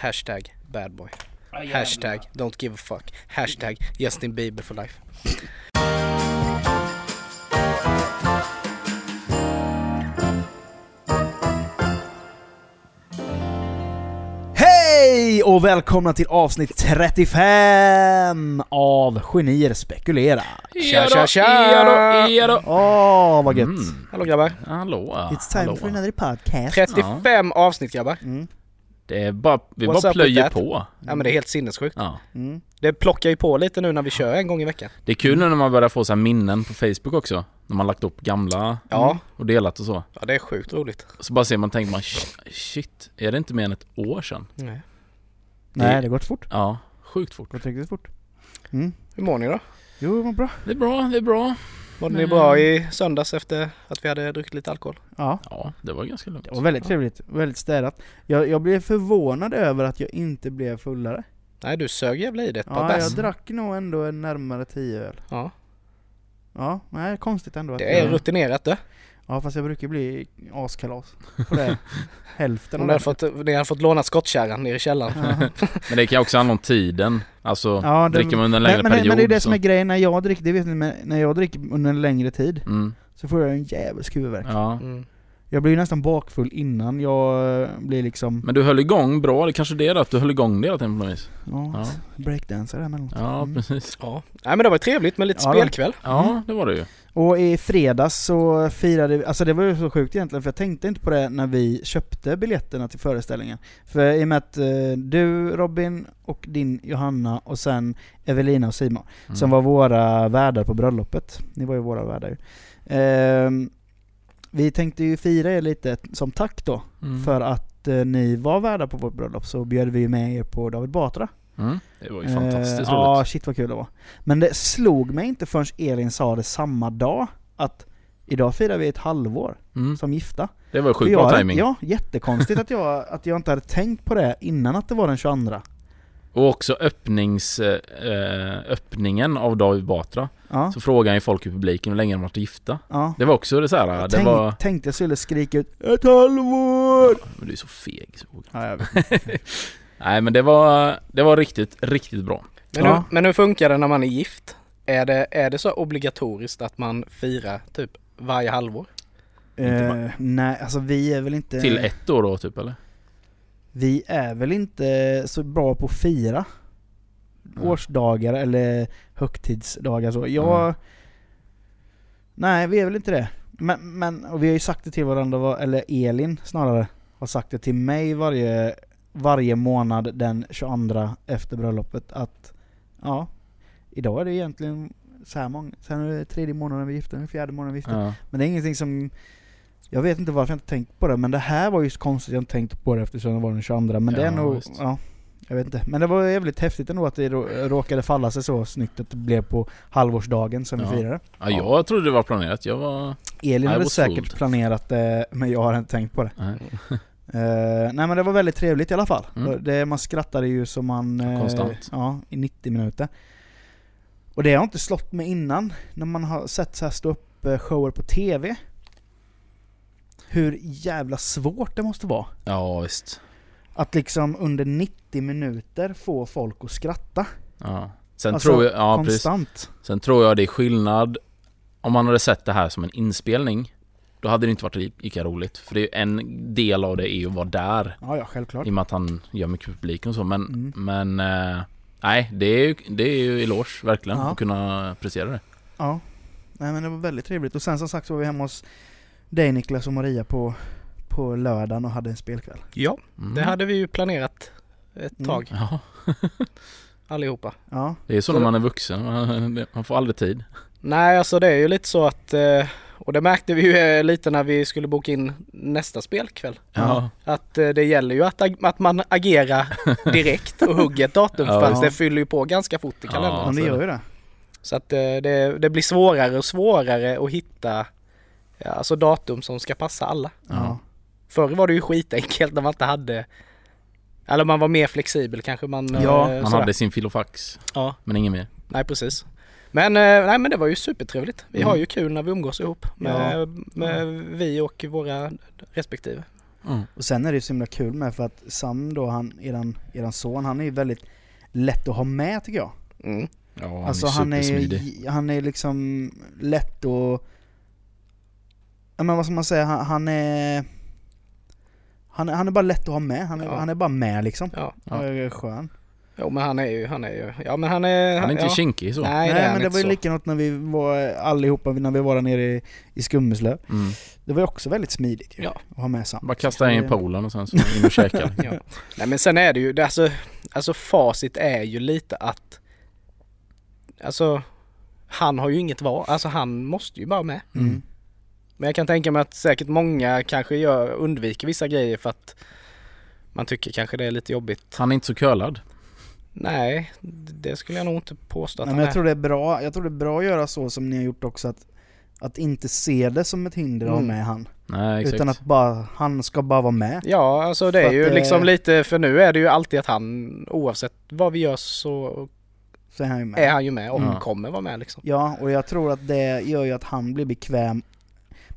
Hashtag badboy. Hashtag don't give a fuck. Hashtag Justin Bieber for life. Hej och välkomna till avsnitt 35 av Genier spekulerar. Tja, tja, tja! Åh, vad gött. Mm. Hallå grabbar. Hallå. It's time hallå. for another podcast. 35 avsnitt grabbar. Mm, Det är bara, vi What's bara plöjer på. Ja men det är helt sinnessjukt. Ja. mm. Det plockar ju på lite nu när vi kör en gång i veckan. Det är kul nu när man börjar få så här minnen på Facebook också. När man lagt upp gamla Ja, och delat och så. ja det är sjukt roligt. Så bara ser man, tänker man "Sh- shit, är det inte mer än ett år sedan? Nej. Nej, det har gått fort. Ja, sjukt fort. gått riktigt fort. Mm. Hur mår ni då? Jo, vad bra. Det är bra, det är bra. Mådde ni bra i söndags efter att vi hade druckit lite alkohol? Ja, Ja, det var ganska lugnt. det var väldigt trevligt. Väldigt städat. Jag, jag blev förvånad över att jag inte blev fullare. Nej du sög jävla i det ett par Ja, bärs. jag drack nog ändå en närmare 10 öl. Ja, Ja, nej, konstigt ändå. Att det är jag, rutinerat det. Ja, fast jag brukar bli askalas på det. Hälften av ni det. hade fått, ni hade fått låna skottkärran nere i källaren. Ja. Men det kan ju också handla om tiden. Alltså, Ja, det- dricker man under en längre men, men, det- period men det är det så- som är grejen när jag dricker, det vet ni, men när jag dricker under en längre tid Mm, så får jag en jävels huvudvärk. ja. Mm. Jag blir ju nästan bakfull innan jag eh, blir liksom, Men du höll igång bra, det kanske är det då, att du höll igång det hela tiden på något vis. ja, Ja. breakdancer emellanåt. Ja, Mm. precis. Ja. Nej men det var trevligt med lite Ja, spelkväll. Ja, det var det ju. Och i fredags så firade vi, alltså det var ju så sjukt egentligen för jag tänkte inte på det när vi köpte biljetterna till föreställningen. För i och med att eh, du Robin och din Johanna och sen Evelina och Simon Mm. som var våra värdar på bröllopet. Ni var ju våra värdar ju. Ehm, vi tänkte ju fira er lite som tack då, Mm. för att eh, ni var värdar på vårt bröllop så bjöd vi med er på David Batra. Mm. Det var ju fantastiskt Eh, Ja, roligt. shit vad kul det var. Men det slog mig inte förrän Elin sa det samma dag, att idag firar vi ett halvår Mm. som gifta. Det var sjukt bra timing. Ja, jättekonstigt att jag, att jag inte hade tänkt på det innan att det var den 22. Och också öppnings, eh, öppningen av David Batra. Ja, Så frågade ju folk i publiken hur länge de varit gifta. ja. Det var också det så här, Jag det tänk, var... tänkte jag skulle skrika ut ett halvår! Men du är så feg. Så. Ja, jag vet. Nej men det var, det var riktigt, riktigt bra. Men, Ja. hur, men hur funkar det när man är gift? Är det, är det så obligatoriskt att man firar typ varje halvår? Eh, nej, alltså vi är väl inte... Till ett år då typ eller? Vi är väl inte så bra på att fira Mm. årsdagar eller högtidsdagar så. Jag... Mm. Nej, vi är väl inte det. Men, men och vi har ju sagt det till varandra, eller Elin snarare, har sagt det till mig varje, varje månad den 22 efter bröllopet att ja, idag är det egentligen så här många, sen är det tredje månaden vi är gifta, fjärde månaden vi är gifta. Ja. Men det är ingenting som jag vet inte varför jag inte tänkt på det, men det här var ju konstigt jag inte tänkt på det eftersom det var den 22 Men det är Ja, nog, visst. ja, jag vet inte. Men det var jävligt häftigt ändå att det rå- råkade falla sig så snyggt att det blev på halvårsdagen som Ja. vi firade. ja, jag trodde det var planerat. Jag var... Elin I hade säkert fooled. planerat det, men jag har inte tänkt på det. Nej. Eh, nej men det var väldigt trevligt i alla fall. Mm. Det, man skrattade ju som man... eh, Konstant. Ja, i 90 minuter. Och det har inte slått mig innan, när man har sett så här stå upp eh, shower på TV. Hur jävla svårt det måste vara. Ja visst. Att liksom under 90 minuter få folk att skratta. Ja. Sen Alltså, tror jag, ja precis. konstant. Sen tror jag det är skillnad om man hade sett det här som en inspelning. Då hade det inte varit lika roligt. För det är en del av det är ju att vara där. Ja, ja, självklart. I och med att han gör mycket för publiken och så. Men, Mm. men eh, nej, det är ju, det är ju eloge verkligen Ja. att kunna prestera det. Ja. Nej men det var väldigt trevligt. Och sen som sagt så var vi hemma hos dig Niklas och Maria på, på lördagen och hade en spelkväll. Ja, Mm. det hade vi ju planerat ett Mm. tag Ja, allihopa. Ja. det är så Så när man är vuxen. Man, man får aldrig tid. Nej, alltså det är ju lite så att, eh, och det märkte vi ju eh, lite när vi skulle boka in nästa spelkväll. Ja. Att eh, det gäller ju att, ag- att man agerar direkt och hugger ett datum Ja, för det fyller ju på ganska fort i Ja, kalendern. Men det gör det. ju det. Så att eh, det, det blir svårare och svårare att hitta ja, alltså datum som ska passa alla. Ja. Förr var det ju skitenkelt när man inte hade eller man var mer flexibel kanske man... Ja, Man hade sin filofax, Ja, men ingen mer. nej precis. Men, eh, nej, men det var ju supertrevligt. Vi Mm. har ju kul när vi umgås ihop med, med vi och våra respektive. Mm. Och sen är det så himla kul med för att Sam då, han, eran, eran son, han är ju väldigt lätt att ha med tycker jag. Mm. Ja, han alltså är han är, supersmidig. ju- han är liksom lätt och... Ja men vad ska man säga, han, han är... Han är, han är bara lätt att ha med, han är, Ja. han är bara med liksom. Ja. Ja. Skön. Jo men han är ju, han är ju, ja men han är... Han är inte ja. kinkig så. Nej, Nej, det men han det var ju likadant när vi var allihopa, när vi var där nere i, i Skummeslöv. Mm. Det var ju också väldigt smidigt ju, Ja. att ha med Sam. Bara kasta in i poolen och sen så in och käka. Ja. Nej men sen är det ju, det, alltså, alltså facit är ju lite att Alltså Han har ju inget val, alltså han måste ju bara med. Mm. Men jag kan tänka mig att säkert många kanske gör, undviker vissa grejer för att man tycker kanske det är lite jobbigt. Han är inte så curlad. Nej, det skulle jag nog inte påstå att Nej, men jag tror det är bra, jag tror det är bra att göra så som ni har gjort också, att, att inte se det som ett hinder att ha Mm. med han. Nej, exakt. Utan att bara, han ska bara vara med. Ja, alltså det För är ju att, eh, liksom lite, för nu är det ju alltid att han oavsett vad vi gör så Så är han ju med. är han ju med och Mm. kommer vara med liksom. Ja, och jag tror att det gör ju att han blir bekväm,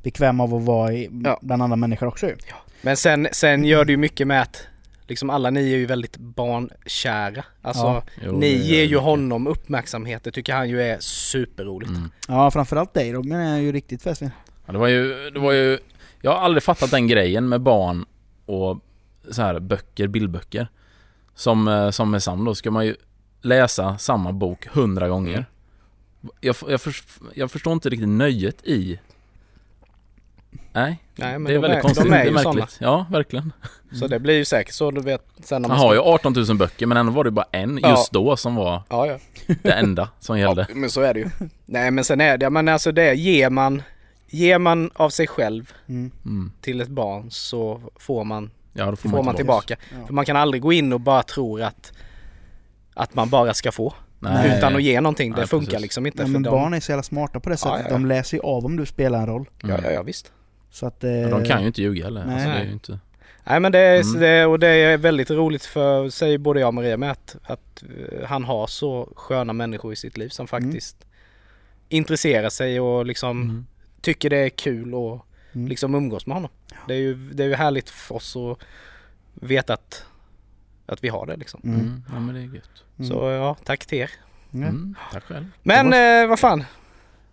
bekväm av att vara i, Ja. bland andra människor också ju. Men sen, sen gör det ju mycket med att liksom alla ni är ju väldigt barnkära. Alltså Ja. Jo, ni ger ju mycket. honom uppmärksamhet. Det tycker han ju är superroligt. Mm. Ja, framförallt dig då, men är ju riktigt festlig. Ja, det var ju, det var ju... Jag har aldrig fattat den grejen med barn och så här böcker, bildböcker. Som, eh, som med Sam då ska man ju läsa samma bok hundra gånger. Mm. Jag, jag, förs- jag förstår inte riktigt nöjet i... Nej, Nej men det är de väldigt är, konstigt. de är det ju är sådana. märkligt. Ja, verkligen. Så det blir ju säkert så du vet sen när Han man har ska- ju 18 000 böcker men ändå var det bara en Ja. just då som var Ja, ja. det enda som gällde. ja. Men så är det ju. Nej men sen är det, men alltså det ger man, ger man av sig själv Mm. Mm. till ett barn så får man, Ja, då får, får man tillbaka. Ja. För man kan aldrig gå in och bara tro att, att man bara ska få. Nej. Utan att ge någonting. Det Nej, funkar precis. liksom inte. Nej, men de, barn är så jävla smarta på det sättet. ja, ja. De läser ju av om du spelar en roll. Ja, ja, ja visst. Så att... Eh, Men de kan ju inte ljuga heller. Nej. Alltså, det är inte... Nej men det är, Mm. det, och det är väldigt roligt för, säger både jag och Maria med att, att eh, han har så sköna människor i sitt liv som faktiskt intresserar sig och liksom Mm. tycker det är kul och Mm. liksom umgås med honom. Det är ju, det är ju härligt för oss att veta att, att vi har det liksom. Mm. Mm. Ja men det är gött. Mm. Så ja, tack till er. Mm. Mm. Tack själv. Men eh, vad fan.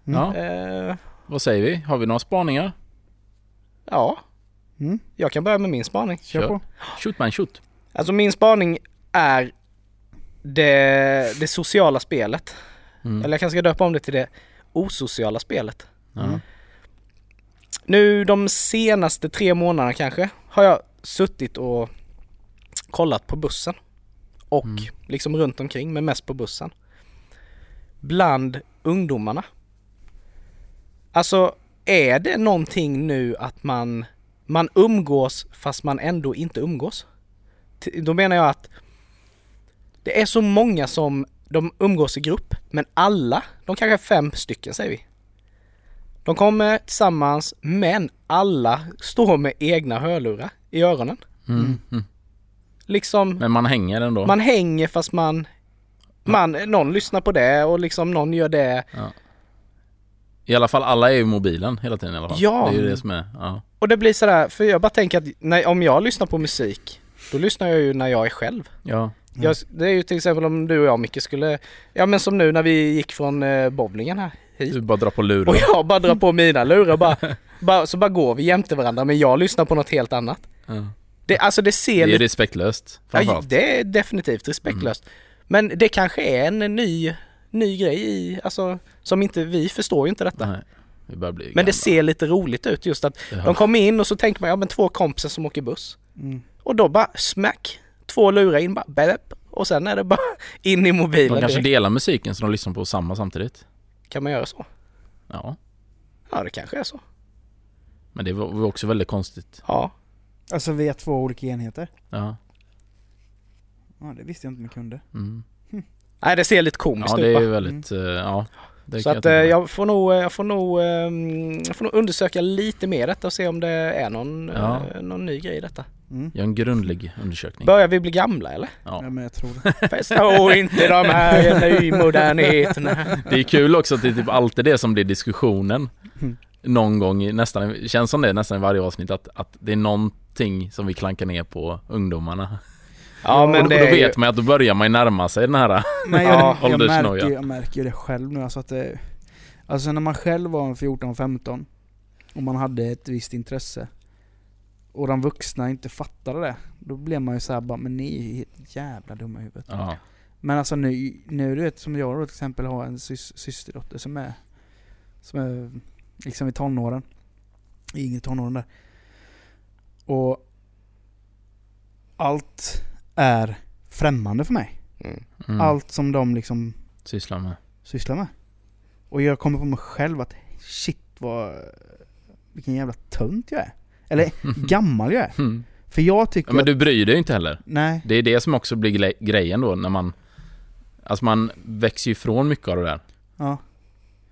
Mm. Ja, Eh, vad säger vi? Har vi några spaningar? Ja, Mm. jag kan börja med min spaning. Kör Kör. på. Shoot man shoot. Alltså min spaning är det, det sociala spelet. Mm. Eller jag kanske ska döpa om det till det osociala spelet. Mm. Nu de senaste tre månaderna kanske har jag suttit och kollat på bussen. Och Mm. liksom runt omkring men mest på bussen. Bland ungdomarna. Alltså är det någonting nu att man, man umgås fast man ändå inte umgås? Då menar jag att det är så många som de umgås i grupp men alla, de kanske är fem stycken säger vi. De kommer tillsammans men alla står med egna hörlurar i öronen. Mm. Mm. Liksom Men man hänger ändå. man hänger fast man, man, någon lyssnar på det och liksom någon gör det. I alla fall alla är ju i mobilen hela tiden i alla fall. Ja. Det är ju det som är, ja. Och det blir sådär, för jag bara tänker att när, om jag lyssnar på musik, då lyssnar jag ju när jag är själv. Ja. Mm. Jag, det är ju till exempel om du och jag Micke skulle, ja men som nu när vi gick från eh, bowlingen här hit. Du bara drar på luren. Och jag bara drar på mina lurar bara, bara, så bara går vi jämte varandra men jag lyssnar på något helt annat. Ja. Det, alltså det ser Det är respektlöst Ja, det är definitivt respektlöst. Men det kanske är en ny, ny grej i, alltså som inte, vi förstår ju inte detta. Nej, vi börjar bli Men gamla. det ser lite roligt ut just att Ja. de kommer in och så tänker man, ja men två kompisar som åker buss. Mm. Och då bara smack, två lurar in bara, bäp, och sen är det bara in i mobilen De kanske direkt. delar musiken så de lyssnar på samma samtidigt. Kan man göra så? Ja. Ja det kanske är så. Men det var var också väldigt konstigt. Ja. Alltså vi är två olika enheter. Ja. Ja, det visste jag inte man kunde. Mm. Nej det ser lite komiskt Ja ut det bara. är väldigt, eh, ja. Det Så att tänka eh, jag får nog, jag får nog, ehm, jag får nog undersöka lite mer detta och se om det är någon, Ja. eh, någon ny grej i detta. Mm. Gör en grundlig undersökning. Börjar vi bli gamla eller? Ja. Ja. men jag tror det. Förstår inte de här nymoderniteterna. Det är kul också att det är typ alltid det som blir diskussionen. Mm. någon gång, nästan, känns som det nästan i varje avsnitt att, att det är någonting som vi klankar ner på ungdomarna. Ja men och, det och då är ju, vet man att då börjar man ju närma sig den här Ja, jag, jag, märker, jag märker ju det själv nu alltså att det, Alltså när man själv var en 14-15 och man hade ett visst intresse och de vuxna inte fattade det, då blev man ju såhär bara men ni är ju helt jävla dumma i huvudet. Ja. Men alltså nu, nu du vet som jag då till exempel har en sys, systerdotter som är Som är liksom i tonåren Inget tonåren där Och Allt är främmande för mig. mm. Mm. Allt som de liksom Sysslar med. sysslar med. Och jag kommer på mig själv att shit vad Vilken jävla tönt jag är. Eller gammal jag är. Mm. För jag tycker Ja, men du bryr dig inte heller. Nej, Det är det som också blir grejen då när man Alltså man växer ju ifrån mycket av det där. ja.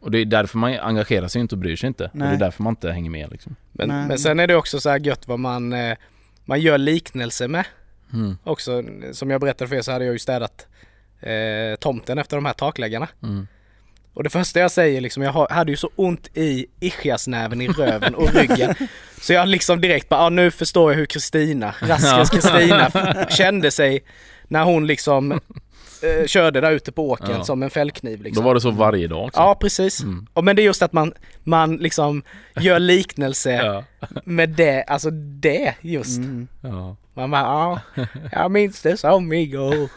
Och det är därför man engagerar sig inte och bryr sig inte. Och det Nej. är därför man inte hänger med liksom. men, Nej. men sen är det också så här gött vad man, eh, man gör liknelser med. Mm. Också, som jag berättade för er så hade jag ju städat eh, tomten efter de här takläggarna. Mm. Och det första jag säger liksom, jag hade ju så ont i ischiasnäven i röven och ryggen. Så jag liksom direkt bara, ah, nu förstår jag hur Kristina, Raskens Kristina, kände sig när hon liksom eh, körde där ute på åkern Ja. som en fällkniv liksom. Då var det så varje dag också. Ja precis. Mm. Och men det är just att man, man liksom gör liknelse Ja. med det, alltså det just. Mm. ja. Man bara, ja, jag minns det som igår.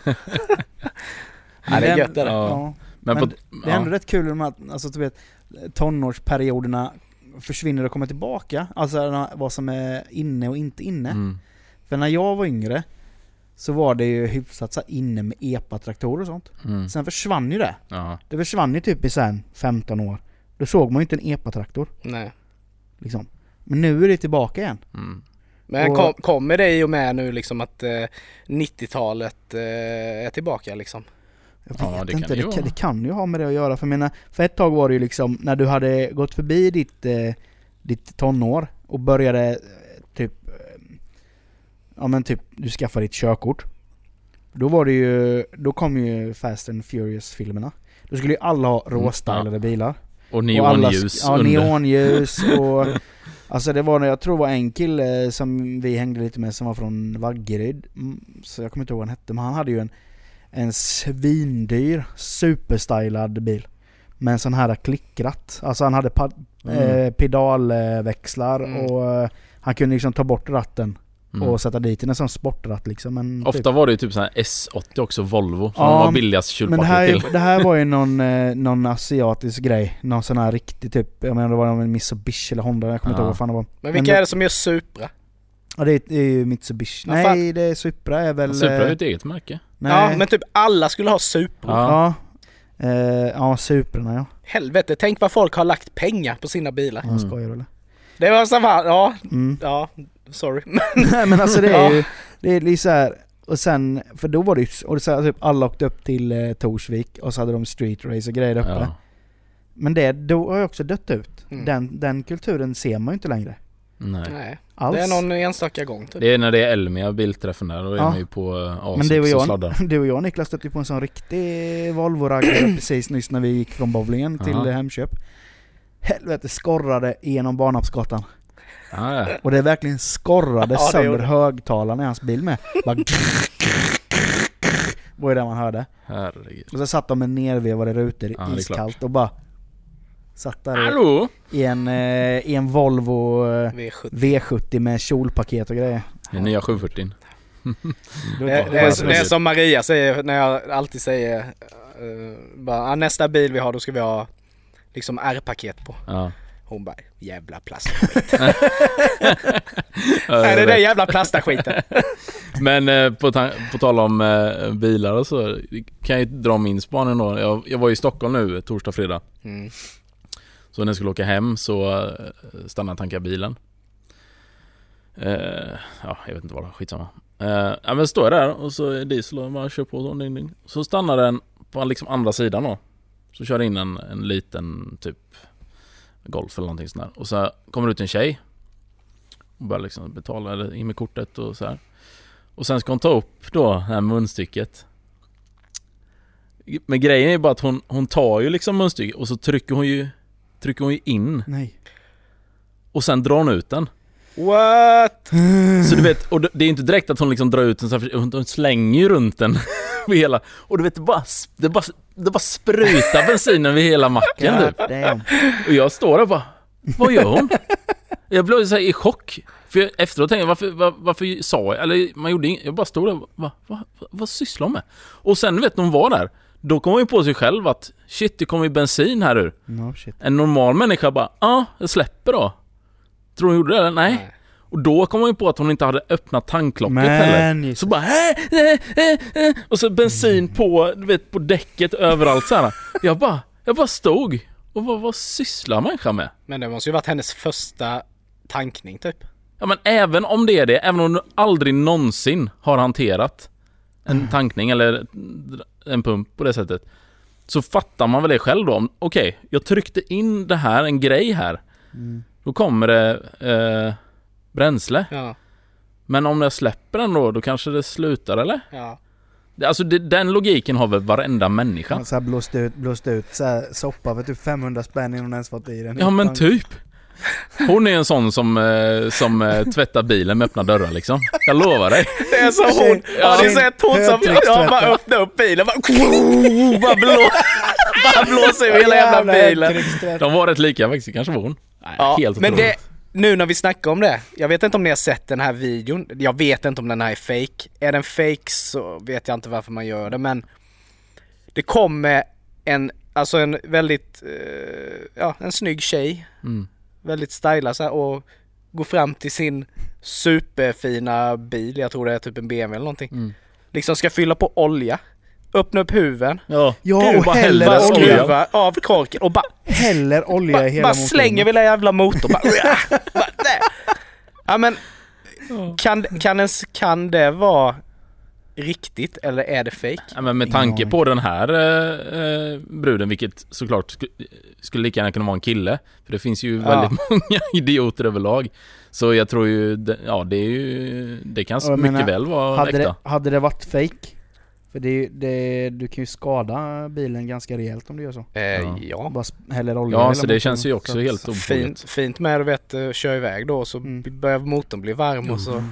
ja, det är gött det. Ja. Ja. Men, Men på, Det är ändå ja. rätt kul med att alltså, du vet, tonårsperioderna försvinner och kommer tillbaka. Alltså vad som är inne och inte inne. Mm. För när jag var yngre så var det ju hyfsat så inne med epa-traktorer och sånt. Mm. Sen försvann ju det. Ja. Det försvann ju typ i sen 15 år. Då såg man ju inte en epa-traktor. Nej. Liksom. Men nu är det tillbaka igen. Mm. Men Och- kom, kommer det i och med nu liksom att eh, 90-talet eh, är tillbaka liksom? Jag Ja, vet det kan inte, det det, ju kan, vara. det kan ju ha med det att göra. För, menar, för ett tag var det ju liksom, när du hade gått förbi ditt, eh, ditt tonår och började eh, typ, eh, ja men typ, du skaffade ditt körkort. Då var det ju, då kom ju Fast and Furious-filmerna. Då skulle ju alla ha råstylade bilar. Och Och alla- neonljus Ja, neonljus och... Alltså det var, jag tror det var en kille som vi hängde lite med som var från Vaggeryd. Mm, Så jag kommer inte ihåg vad han hette, men han hade ju en, en svindyr, superstylad bil. Med en sån här klickratt. Alltså han hade pad, Mm. eh, pedalväxlar Mm. och eh, han kunde liksom ta bort ratten Mm. och sätta dit. En sån sportratt liksom. Men Ofta typ. var det ju typ sån här S80 också, Volvo, som Ja, var billigast Men det här, till. är- det här var ju någon, eh, någon asiatisk grej. Någon sån här riktig typ, jag menar det var en Mitsubishi eller Honda, jag kommer inte Ja. ihåg vad fan det var. Men vilka Men- är det som gör Supra? Ja det är, det är ju Mitsubishi. Vad Nej det är Supra är väl... Supra är eh, ju ett eget märke. nej. Ja men typ alla skulle ha Supra. Ja. Ja. Eh, ja, Suprorna ja. Helvete, tänk vad folk har lagt pengar på sina bilar. Mm. Skojar du eller? Det var så här, ja, Mm. ja, sorry. Nej men alltså det är Ja. ju, det är lite så här. och sen, för då var det ju, och så här, typ alla åkte upp till eh, Torsvik och så hade de street race och grejer uppe. Ja. Men det, då har ju också dött ut. Mm. Den, den kulturen ser man ju inte längre. Nej. Nej, Alls. det är någon enstaka gång typ. Det är när det är Elmia bilträffen där, då är Ja. man ju på uh, Men det var A6 och jag, sladdar. du och jag Niklas stötte ju på en sån riktig Volvo-raggare precis nyss när vi gick från bowlingen till eh, Hemköp. Helvete skorrade genom Barnarpsgatan. Ja, ja. Och det verkligen skorrade Ja, det sönder högtalarna i hans bil med. Bara var det man hörde. Herregud. Och så satt de med nervevade rutor, Ja, iskallt och bara satt där i- Hallå? i en, eh, i en Volvo eh, V70. V70 med kjolpaket och grejer. Den nya 740. Det, Det är, det är som Maria säger när jag alltid säger eh, bara, "Ah, nästa bil vi har då ska vi ha liksom R-paket på. Ja. Hon bara jävla plastskit. Nej det är den jävla plastaskiten. Men eh, på, ta- på tal om eh, bilar och så, kan jag dra min spaning då. Jag, jag var i Stockholm nu torsdag, fredag. Mm. Så när jag skulle åka hem så eh, stannade jag och tankade bilen. Eh, ja, jag vet inte vad det var, skitsamma. Eh, ja men står jag där och så är diesel och bara kör på så, ding, ding. Så stannar den på liksom andra sidan då. Så kör in en, en liten typ Golf eller någonting sånt där. Och så kommer det ut en tjej. Och börjar liksom betala eller in med kortet och så här. Och sen ska hon ta upp då det här munstycket. Men grejen är bara att hon, hon tar ju liksom munstycket och så trycker hon ju Trycker hon ju in Nej. och sen drar hon ut den. What? Så du vet, och det är inte direkt att hon liksom drar ut den så här, hon slänger ju runt den vid hela, och du vet det bara, det bara, det bara sprutar bensinen vid hela macken typ. Och jag står där och bara, vad gör hon? Jag blev så i chock. För jag, efteråt tänkte jag, varför, var, varför sa jag, eller man gjorde inget, jag bara stod där och bara, vad, vad, vad sysslar hon med? Och sen vet, hon var där, då kom hon ju på sig själv att shit, det kommer ju bensin här ur. No. En normal människa bara, ja, ah, jag släpper då. Tror hon gjorde det eller? Nej. Nej. Och då kom hon ju på att hon inte hade öppnat tanklocket Men, heller. Jesus. Så bara äh, äh, äh, Och så bensin på, du vet, på däcket överallt så här. Jag bara, jag bara stod. Och vad, vad sysslar människan med? Men det måste ju varit hennes första tankning typ. Ja men även om det är det, även om du aldrig någonsin har hanterat en tankning eller en pump på det sättet. Så fattar man väl det själv då. om, Okej, jag tryckte in det här, en grej här. Mm. Då kommer det eh, bränsle. Ja. Men om jag släpper den då, då kanske det slutar eller? Ja. Alltså det, den logiken har väl varenda människa? Så här blåst ut, blåst ut så här soppa för typ 500 spänn innan hon ens fått i den. Ja men typ. Hon är en sån som, eh, som eh, tvättar bilen med öppna dörrar liksom. Jag lovar dig. Det är som hon, Ja, har ni sett hon som ja, bara öppnar upp bilen bara, bara, blå, bara blåser ur hela jävla bilen. De var rätt lika faktiskt, kanske var hon. Nej, Ja, helt men otroligt. Nu när vi snackar om det, jag vet inte om ni har sett den här videon, jag vet inte om den här är fake. Är den fake så vet jag inte varför man gör det men det kommer en, alltså en väldigt, eh, ja en snygg tjej, Mm. väldigt stylad så här, och går fram till sin superfina bil, jag tror det är typ en BMW eller någonting. Mm. Liksom ska fylla på olja, öppna upp huven, Ja, Ja, och bara häller olja. skruva av korken och bara Häller olja bara, i hela bara motorn. slänger vi den jävla motorn. Bara, bara, ja men, kan, kan, ens, kan det vara riktigt eller är det fake? Ja, men med tanke på den här eh, eh, bruden, vilket såklart sk skulle lika gärna kunna vara en kille. För det finns ju Ja. väldigt många idioter överlag. Så jag tror ju, ja det är ju, det kan mycket menar, väl vara Hade äkta. det, hade det varit fake? För det, det, du kan ju skada bilen ganska rejält om du gör så. Eh, Ja. ja. Bara häller olja Ja, så det motorn. känns ju också Så- helt Fint, obefogat. fint med du vet, kör iväg då så Mm. börjar motorn bli varm och så.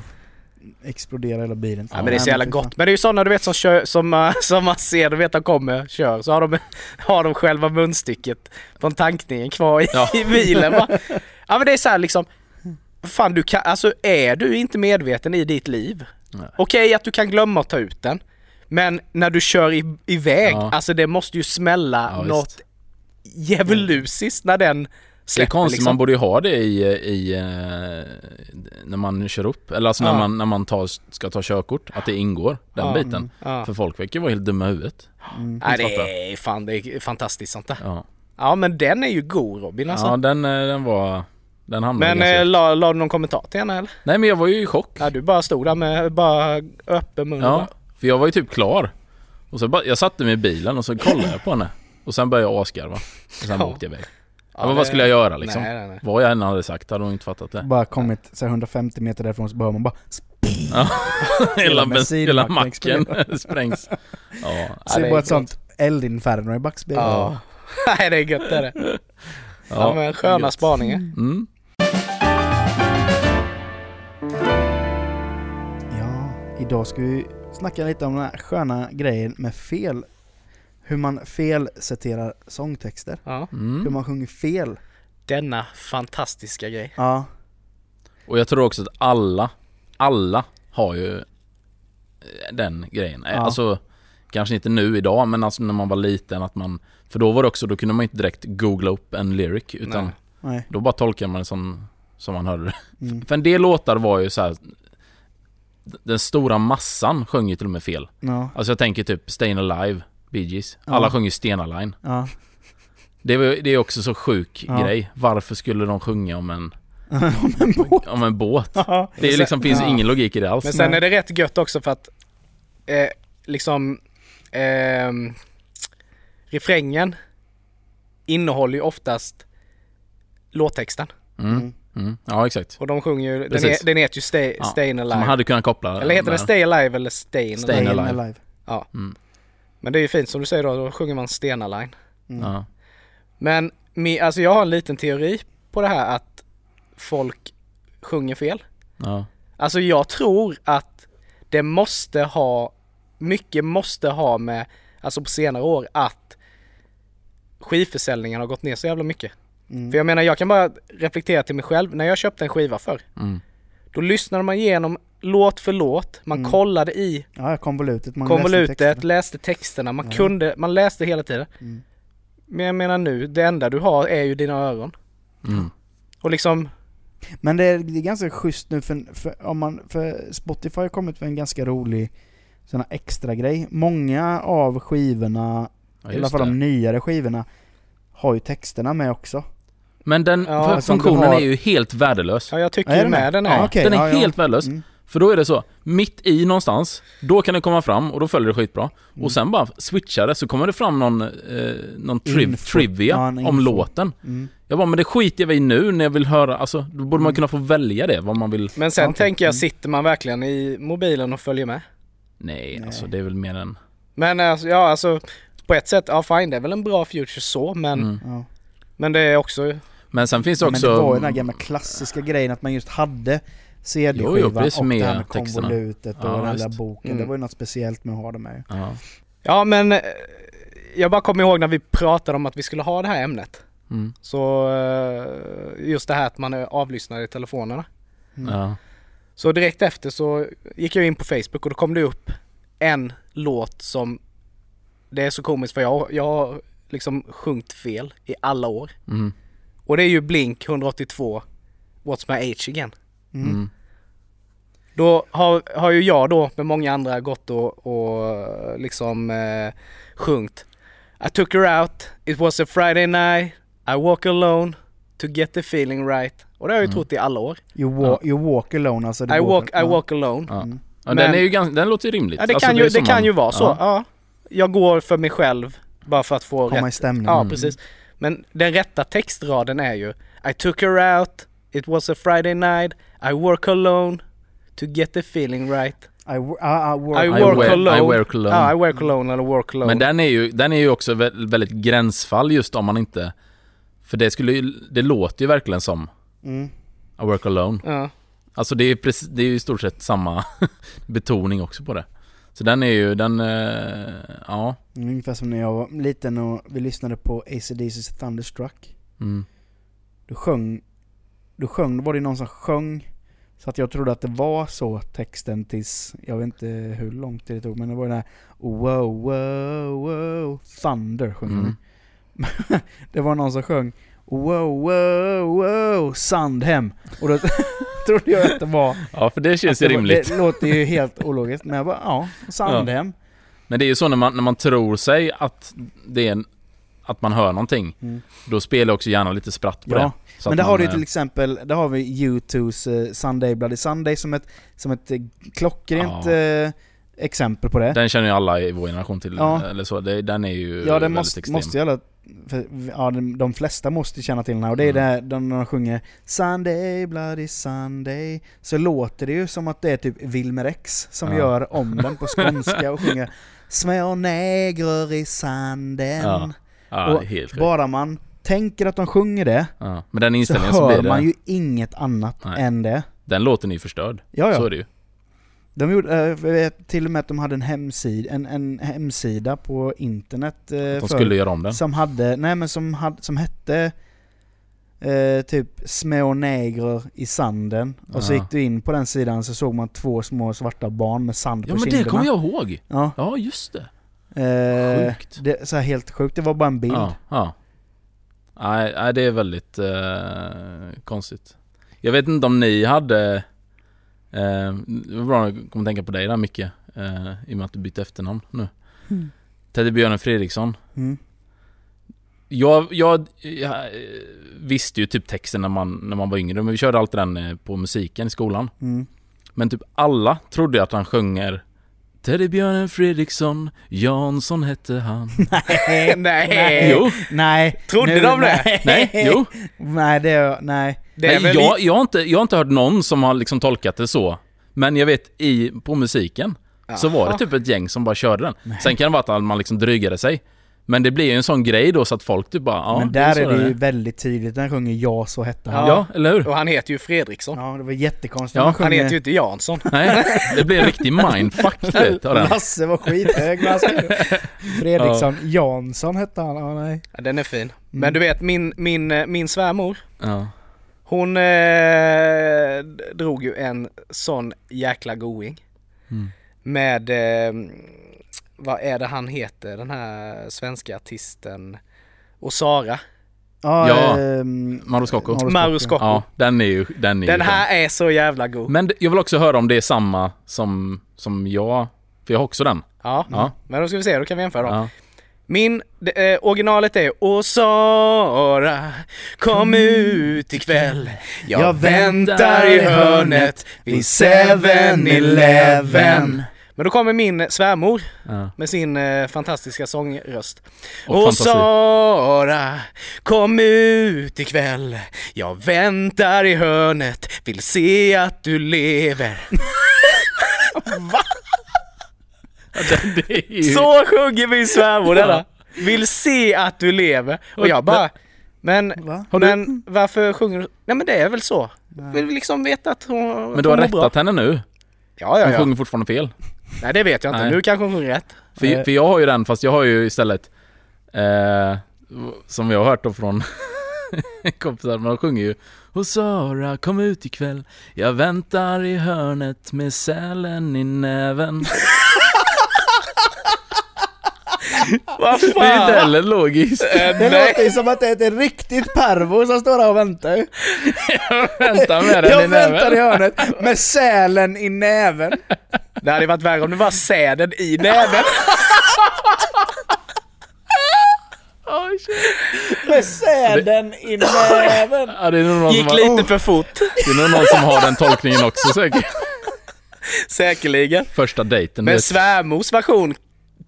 Exploderar hela bilen. Ja, men det är så jävla gott. Men det är ju sådana du vet som, kör, som, som man ser, du vet de kommer, kör, så har de, har de själva munstycket från tankningen kvar i, Ja. i bilen va? Ja men det är så här liksom, fan du kan, alltså är du inte medveten i ditt liv? Okej att du kan glömma att ta ut den. Men när du kör i, iväg, Ja. alltså det måste ju smälla Ja, något visst. djävulusiskt när den Det är släpper konstigt, liksom. man borde ju ha det i, i eh, när man kör upp, eller alltså när Ja. man, när man tar, ska ta körkort, att det ingår, den Ja. biten. Ja. För folk verkar ju vara helt dumma i huvudet. Mm. Nej, det är fan, det är fantastiskt sånt där. Ja, Ja men den är ju god Robin alltså. ja den, eh, den var, Men eh, la, la du någon kommentar till henne eller? Nej men jag var ju i chock. Ja du bara stod där med bara öppen mun Ja, för jag var ju typ klar. Och så bara, jag satte mig i bilen och så kollade jag på henne. Och sen började jag asgarva. Och sen Ja. åkte jag iväg. ja, Ja, men det- vad skulle jag göra liksom? Nej, nej, nej. Vad jag än hade sagt hade hon inte fattat det. Bara kommit så här 150 meter därifrån så behöver man bara Ja. hela, hela macken sprängs. Ja, Ja, Ser det är bara ett sånt eldinferno i backspegeln. Ja. Nej det är gött det är det. Ja, men sköna gött. spaningar. Mm. Ja, idag ska vi snacka lite om den här sköna grejen med fel. Hur man felciterar sångtexter. Ja. Hur Mm. man sjunger fel. Denna fantastiska grej. Ja, Och jag tror också att alla, alla har ju eh, den grejen. Eh, Ja. Alltså, kanske inte nu idag, men alltså när man var liten att man... För då var det också, då kunde man inte direkt googla upp en lyric, utan Nej. då bara tolkar man det som, som man hörde det. Mm. För en del låtar var ju så här. Den stora massan sjöng ju till och med fel. Ja, Alltså jag tänker typ Stayin' Alive, Bee Gees. Alla Ja. sjunger Stena Line. ja. Det, var, det är också så sjuk Ja. grej. Varför skulle de sjunga om en, Om en båt. om en båt? Ja. Det är liksom, finns Ja. ingen logik i det alls. Men sen är det rätt gött också för att eh, liksom ehm, refrängen innehåller ju oftast låttexten. Mm. Mm. Ja exakt. Och de sjunger ju, den, den heter ju Stay, Ja, Stayin' Alive. man hade kunnat koppla Eller heter det Stay Alive eller Stayin' Stayin' Alive? Alive. alive. Ja. Mm. Men det är ju fint som du säger då, då sjunger man Stena Line. Mm. Ja. Men alltså jag har en liten teori på det här att folk sjunger fel. Ja. Alltså jag tror att det måste ha, mycket måste ha med, alltså på senare år, att skivförsäljningen har gått ner så jävla mycket. Mm. För jag menar, jag kan bara reflektera till mig själv. När jag köpte en skiva för Mm. då lyssnade man igenom låt för låt, man Mm. kollade i Ja, konvolutet. Man läste konvolutet, texterna. läste texterna, man Ja. kunde, man läste hela tiden. Mm. Men jag menar nu, det enda du har är ju dina öron. Mm. Och liksom, Men det är, det är ganska schysst nu för, för, om man, för Spotify har kommit med en ganska rolig sån här extra grej. Många av skivorna, Ja, i alla fall det. de nyare skivorna, har ju texterna med också. Men den Ja, funktionen har- är ju helt värdelös. ja jag tycker Är ju det med den Ja, är. okej, den är ja, ja. helt värdelös. Mm. För då är det så, mitt i någonstans, då kan det komma fram och då följer det skitbra. Mm. Och sen bara switchar det så kommer det fram någon, eh, någon triv, Info. trivia Ja, om låten. Mm. Jag bara, men det skiter jag i nu när jag vill höra, alltså då borde man Mm. kunna få välja det, vad man vill. Men sen Okej. tänker jag, Mm. sitter man verkligen i mobilen och följer med? Nej, Nej. alltså det är väl mer än... Men alltså, ja alltså på ett sätt, ja fine det är väl en bra future så men, Mm. Men det är också, Men sen finns det också... Men det var ju den här gamla klassiska grejen att man just hade CD-skivan och det här med konvolutet och Ja, den där visst. boken. Mm. Det var ju något speciellt med att ha det med. Ja. ja men eh, jag bara kommer ihåg när vi pratade om att vi skulle ha det här ämnet. Mm. Så eh, just det här att man är avlyssnad i telefonerna. Mm. Ja. Så direkt efter så gick jag in på Facebook och då kom det upp en låt som Det är så komiskt för jag, jag liksom sjungit fel i alla år. Mm. Och det är ju Blink 182 What's My Age Again. Mm. Mm. Då har, har ju jag då med många andra gått och, och liksom eh, sjungit I took her out, it was a Friday night, I walk alone to get the feeling right. Och det har jag ju Mm. trott i alla år. You, walk, you walk alone alltså. du I walk, I walk alone. Ja. Mm. Ja, Men- den, är ju ganska, den låter ju rimligt. Ja det Alltså, kan ju, det kan man- ju vara så. Ja. Jag går för mig själv bara för att få Komma i rätt. stämning. Ja Mm. precis. Men den rätta textraden är ju I took her out, it was a Friday night, I work alone to get the feeling right. I, ah, ah, work, I I work wear- alone. I work alone. Ja, I work alone eller work alone. Men den är ju, den är ju också vä- väldigt gränsfall just om man inte... För det skulle ju, det låter ju verkligen som Mm. I work alone. Ja. Alltså det är, precis, det är ju i stort sett samma betoning också på det. Så den är ju, den, eh, ja. Ungefär som när jag var liten och vi lyssnade på ACDC's Thunderstruck. Mm. Du sjöng, du sjöng, då var det någon som sjöng så att jag trodde att det var så texten tills, jag vet inte hur lång tid det tog, men det var den här Wow, wow, wow, Thunder sjöng Mm. de. Det var någon som sjöng Wow, wow, wow, Sandhem. Och då trodde jag att det var... Ja, för det känns ju rimligt. det låter ju helt ologiskt, men jag bara ja, Sandhem. Men det är ju så när man, när man tror sig att det är en, att man hör någonting. Mm. Då spelar också gärna lite spratt på Ja, det. Men där man, har du ju eh, till exempel, där har vi U2s eh, Sunday Bloody Sunday som ett, som ett eh, klockrent Ja. exempel på det. Den känner ju alla i vår generation till. Ja. Eller så. Den är ju ja, det väldigt måste, extrem. måste ju alla, för, ja, de, de flesta måste känna till den här och det är Mm. det här, de, de sjunger Sunday Bloody Sunday så låter det ju som att det är typ Wilmer X som Ja. gör om den på skånska och sjunger Små negrer i sanden. Ja. Ja, Och. Bara man tänker att de sjunger det Ja. Med den så inställningen så, hör man ju inget annat Nej. än det. Den låten är ju förstörd. Ja, Så ja. är det ju. De gjorde, eh, jag vet till och med att de hade en hemsida, en, en hemsida på internet eh, Att de förr, skulle göra om den. som hade, nej men som, hade, som hette eh, typ små negrer i sanden. Och så Ja. gick du in på den sidan så såg man två små svarta barn med sand Ja på men det kinderna. kommer jag ihåg. Ja, Ja, just det. eh, Sjukt. Det, så helt sjukt, det var bara en bild. Ja, ja. Nej, nej det är väldigt eh, konstigt. Jag vet inte om ni hade... Eh, det var bra att jag kom att tänka på dig där Micke. Eh, I och med att du bytte efternamn nu. Mm. Teddybjörnen Fredriksson. Mm. Jag, jag, jag eh, visste ju typ texten när man, när man var yngre, men vi körde alltid den eh, på musiken i skolan. Mm. Men typ alla trodde att han sjunger Teddybjörnen Fredriksson, Jansson hette han. nej, Nej. Jo, nej. Trodde nu- de det? Nej, nej, jo. nej, det nej. Det är Nej, väl jag, jag, har inte, jag har inte hört någon som har liksom tolkat det så. Men jag vet, i, på musiken så var det typ ett gäng som bara körde den. Sen kan det vara att man liksom drygade sig. Men det blir ju en sån grej då så att folk typ bara, ja Men där är det ju är. väldigt tydligt när han sjunger Ja så hette han. Ja, eller hur? Och han heter ju Fredriksson. Ja, det var jättekonstigt. Ja, när Han heter ju inte Jansson. Nej, det blir en riktig mindfuck vet, av den. Lasse var skithög när han. Fredriksson Jansson hette han. Ja, nej. Ja, den är fin. Mm. Men du vet min, min, eh, min svärmor, Ja. Hon eh, drog ju en sån jäkla going. Mm. Med, eh, vad är det han heter, den här svenska artisten Osara. Ja, Ja. ehm, Mauro Scocco. Mauro Mauro Scocco. Ja, den är ju, den är Den ju här är så jävla god. Men jag vill också höra om det är samma som, som jag, för jag har också den. Ja, Ja. men då ska vi se, då kan vi jämföra dem. Ja. Min, det, eh, originalet är Åh Sara, kom ut ikväll. Jag, Jag väntar i hörnet vid 7-Eleven Men då kommer min svärmor Ja. med sin eh, fantastiska sångröst. Och fantasi. Sara, kom ut ikväll. Jag väntar i hörnet, vill se att du lever. Är ju... Så sjunger min svärmor denna. Vill se att du lever. Och jag bara, men, Va? Du- men varför sjunger du? Nej men det är väl så. Vill liksom veta att hon Men du har hon mår bra. rättat henne nu? Ja, ja, Hon ja. sjunger fortfarande fel. Nej det vet jag inte. Nej. Nu kanske hon sjunger rätt. För, Eh. för jag har ju den, fast jag har ju istället eh, Som jag har hört då från kompisar, man sjunger ju Och Sara kom ut ikväll Jag väntar i hörnet med sälen i näven Vad Det är inte fan? heller logiskt Eh, Det låter ju som att det är ett riktigt pervo som står där och väntar ju. Vänta med den i Jag väntar i näven hörnet med sälen i näven. Det hade varit värre om det var säden i näven. Med säden i näven. Ja, det är någon, som Gick har, lite för fort. det är nog någon som har den tolkningen också säkert Säkerligen. Första dejten Men svärmors version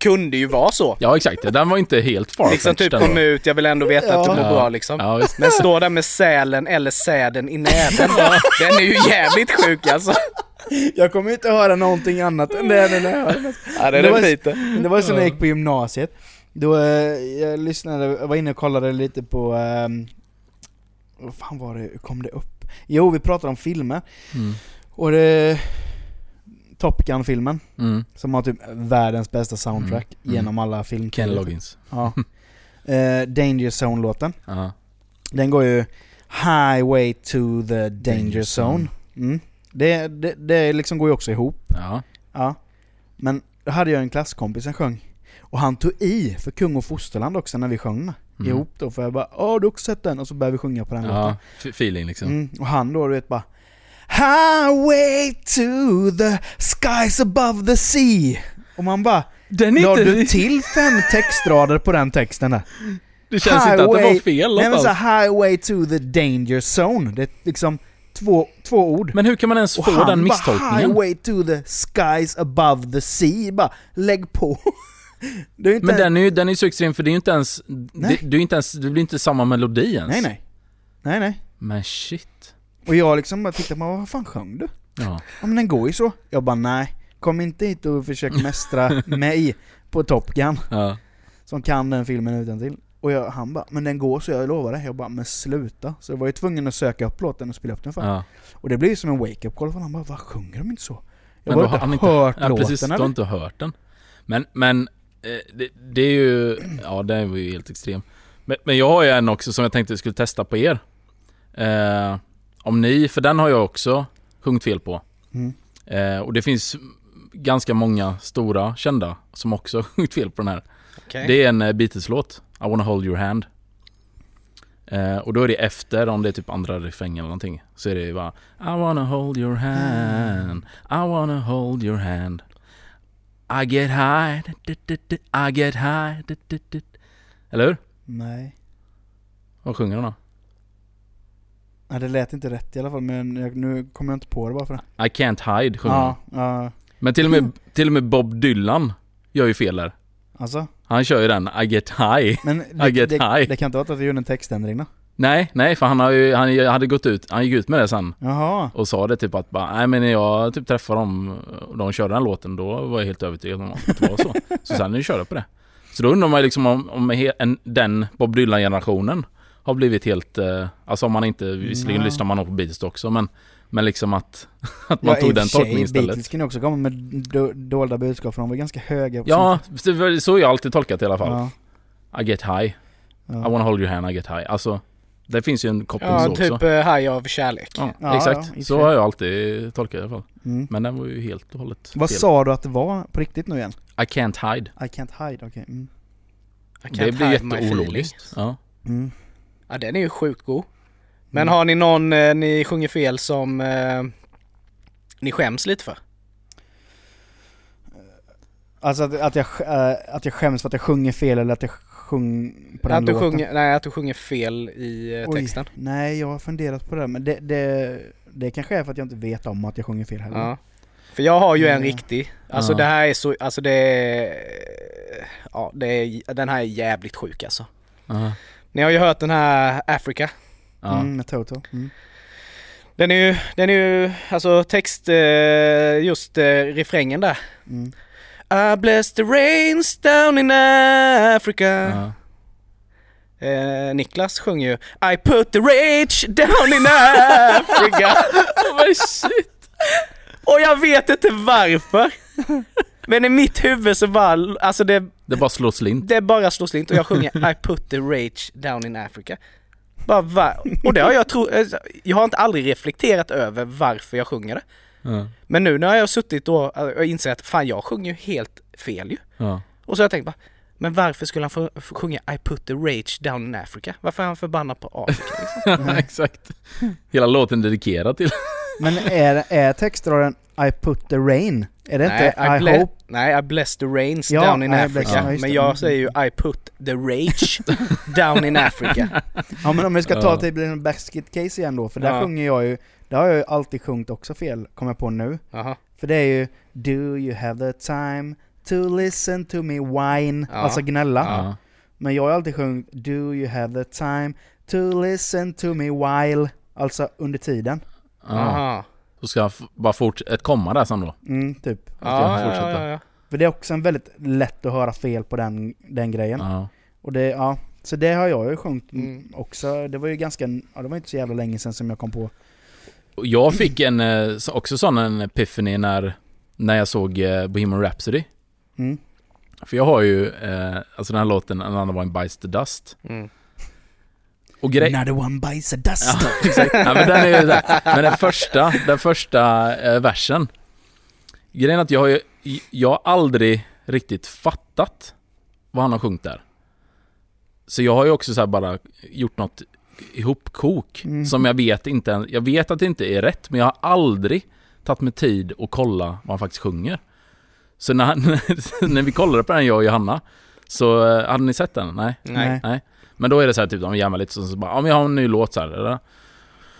kunde ju vara så. Ja exakt, den var inte helt farfetched Liksom typ kom ut, jag vill ändå veta att du Ja. mår Ja. bra liksom. Ja. Men står där med sälen eller säden i näven. Den är ju jävligt sjuk alltså. Jag kommer inte höra någonting annat än det hör det. Ja, det var- lite. Det var så när jag gick på gymnasiet. Då eh, jag lyssnade, jag var inne och kollade lite på... ehm, vad fan var det, hur kom det upp? Jo, vi pratade om filmer. Mm. Och det... Top Gun-filmen, Mm. som har typ världens bästa soundtrack Mm, mm. genom alla film. Ken Loggins. Ja. Eh, Danger Zone-låten. Ja. Den går ju Highway to the Danger Zone. Mm. Det, det, det liksom går ju också ihop. Ja. Ja. Men då hade jag en klasskompis som sjöng. Och han tog i för Kung och Fosterland också när vi sjöng den. Mm. ihop då. För jag bara Åh, du har också sett den? Och så började vi sjunga på den Ja, låten. feeling liksom. Mm. Och han då, du vet bara Highway to the skies above the sea. Och man bara Den La du till fem textrader på den texten där? Det känns inte att det var fel Nej men så Highway to the danger zone. Det är liksom två, två ord. Men hur kan man ens och få han den bara, misstolkningen? Highway to the skies above the sea. Bara lägg på. Är inte Men den är ju den är så extrem för det är ju inte ens... Det, Nej. det, är inte ens, det blir inte samma melodi ens. Nej nej. Nej nej. Men shit. Och jag liksom bara tittade på vad fan sjöng du? Ja. Ja men den går ju så. Jag bara nej. Kom inte hit och försök mästra mig på Top Gun. Ja. Som kan den filmen utan till. Och jag, han bara, men den går så jag lovar det. Jag bara, men sluta. Så jag var ju tvungen att söka upp låten och spela upp den för ja. Och det blir ju som en wake-up call för han bara, vad sjunger de inte så? Jag Men har inte han inte- hört ja låten precis, du eller? har inte hört den. Men, men eh, det, det är ju... Ja, det var ju helt extrem. Men, men jag har ju en också som jag tänkte skulle testa på er. Eh, om ni, för den har jag också sjungit fel på. Mm. Eh, och det finns ganska många stora kända som också har sjungit fel på den här. Okej. Det är en eh, Beatles-låt, I wanna hold your hand. Eh, och då är det efter, om det är typ andra refrängen eller någonting, så är det ju bara I wanna hold your hand, I wanna hold your hand. I get high, I get high. Eller hur? Nej. Vad sjunger den då? Nej, det lät inte rätt i alla fall, men jag, nu kommer jag inte på det bara för det. I can't hide sjunger Ja, ja, Men till och, med, till och med Bob Dylan gör ju fel där. alltså. Han kör ju den I get high. Men I det, get det, high. det kan inte vara att vi gjorde en textändring då? Nej, nej för han, har ju, han hade gått ut, han gick ut med det sen. Jaha. Och sa det typ att bara, nej men när jag typ träffade dem och de körde den låten då var jag helt övertygad om att det var så. Så sen när körde på det. Så då undrar man ju liksom om, om den Bob Dylan-generationen har blivit helt... Eh, alltså om man inte... Visserligen lyssnar man nog på Beatles också men, men liksom att, att man Ja, i tog den tolkningen istället. Beatles kan ju också komma med do, dolda budskap för de var ganska höga Ja, var- så har jag alltid tolkat det i alla sin fall. ja, I get high. I ja. wanna hold your hand, I get high. Alltså, det finns ju en koppling Ja, så typ också. eh, haj av kärlek. Ja, Ja, exakt. ja, i så har jag alltid tolkat det i alla fall. Mm. Men den var ju helt och hållet Vad fel. sa du att det var på riktigt nu igen? I can't hide. I can't hide, okej. Mm. I can't Det blir jätteologiskt. Ja. Mm. Ja, den är ju sjukt god. Men Mm. har ni någon eh, ni sjunger fel som eh, ni skäms lite för? Alltså att, att, jag, äh, att jag skäms för att jag sjunger fel eller att jag sjunger på den Att du, låten? sjunger, nej, att du sjunger fel i eh, Oj, texten. Nej, jag har funderat på det men det, det, det kanske är för att jag inte vet om att jag sjunger fel heller. Ja. För jag har ju en Mm. riktig. Alltså Ja. det här är så, alltså det är, Ja, det är, den här är jävligt sjuk alltså. Ja. Ni har ju hört den här Africa. Ja. Mm, med Toto. Mm. Den är ju, den är ju, alltså text, eh, just eh, refrängen där. Mm. I bless the rains down in Africa. Ja. Eh, Niklas sjunger ju I put the rage down in Africa. Men shit! Och jag vet inte varför. Men i mitt huvud så bara, alltså det, Det bara slår slint. det bara slår slint och jag sjunger I put the rage down in Africa. Bara va? Och det har jag tro, eh, jag har inte aldrig reflekterat över varför jag sjunger det. Ja. Men nu när jag har suttit då och insett att fan jag sjunger ju helt fel ju. Ja. Och så har jag tänkt bara, men varför skulle han få, få sjunga I put the rage down in Africa? Varför är han förbannad på Afrika liksom? Ja, exakt. Hela låten dedikerad till... Men är, är textraden I put the rain? Är det nej, inte I, ble- hope? nej, I bless the rains Ja, down in I Africa. ja, men jag säger ju I put the rage down in Africa. Ja men om vi ska ta till en basket case igen då, för där Ja. sjunger jag ju, där har jag ju alltid sjungit också fel, kommer jag på nu. Jaha. För det är ju Do you have the time to listen to me whine? Ja. Alltså gnälla. Men jag har alltid sjungit Do you have the time to listen to me while? Alltså under tiden. Ja. Aha. Så ska jag f- bara fortsätta, ett komma där sen då. Mm, typ. jag Ja, ja, fortsätta? ja, ja. För det är också en väldigt lätt att höra fel på den, den grejen. Ja. Och det, ja. Så det har jag ju sjungit Mm. också. Det var ju ganska, ja det var inte så jävla länge sedan som jag kom på. Jag fick en, eh, så- också sån en epiphany när, när jag såg eh, Bohemian Rhapsody. Mm. För jag har ju, eh, alltså den här låten, Another One Bites the Dust. Mm. Och grej... Another one bites a dust. Ja, exakt. Ja, men den är ju Men den första, den första eh, versen. Grejen är att jag har ju, jag har aldrig riktigt fattat vad han har sjungit där. Så jag har ju också så här bara gjort något ihopkok Mm. som jag vet inte, jag vet att det inte är rätt men jag har aldrig tagit mig tid att kolla vad han faktiskt sjunger. Så när, när vi kollade på den jag och Johanna så eh, hade ni sett den? Nej? Nej. Nej. Men då är det så här typ, de jämnar lite så, så bara, ja men jag har en ny låt så här, eller?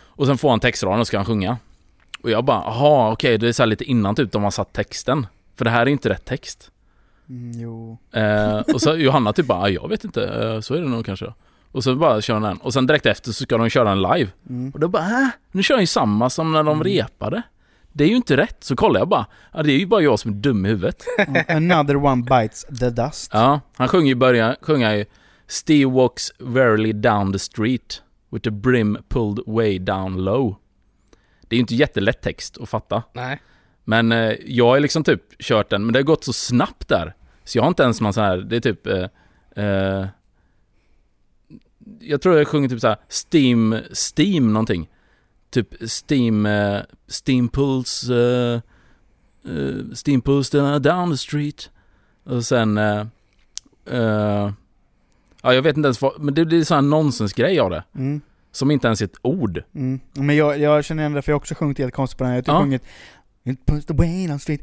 Och sen får han textraden och ska han sjunga. Och jag bara, jaha okej, det är så här lite innan typ de har satt texten. För det här är inte rätt text. Mm, jo. Eh, och så Johanna typ bara, ja, jag vet inte, eh, så är det nog kanske. Och så bara kör den. Och sen direkt efter så ska de köra en live. Mm. Och då bara, äh, nu kör han ju samma som när de repade. Det är ju inte rätt. Så kollar jag bara, ja, det är ju bara jag som är dum i huvudet. Another one bites the dust. Ja, han sjunger i början, sjunger ju Steve walks verily down the street with the brim pulled way down low. Det är ju inte jättelätt text att fatta. Nej. Men eh, jag har liksom typ kört den, men det har gått så snabbt där. Så jag har inte ens någon sån här, det är typ... Eh, eh, jag tror jag sjunger typ så här Steam, Steam någonting. Typ Steam, eh, Steam pulls, eh, eh, Steam down the street. Och sen... Eh, ja, jag vet inte ens vad, men det blir sån här nonsensgrej av det. Mm. Som inte ens är ett ord. Mm. Men jag, jag känner igen det för jag har också sjungit helt konstigt på den här. Jag har typ Ja. sjungit It puts the way down street.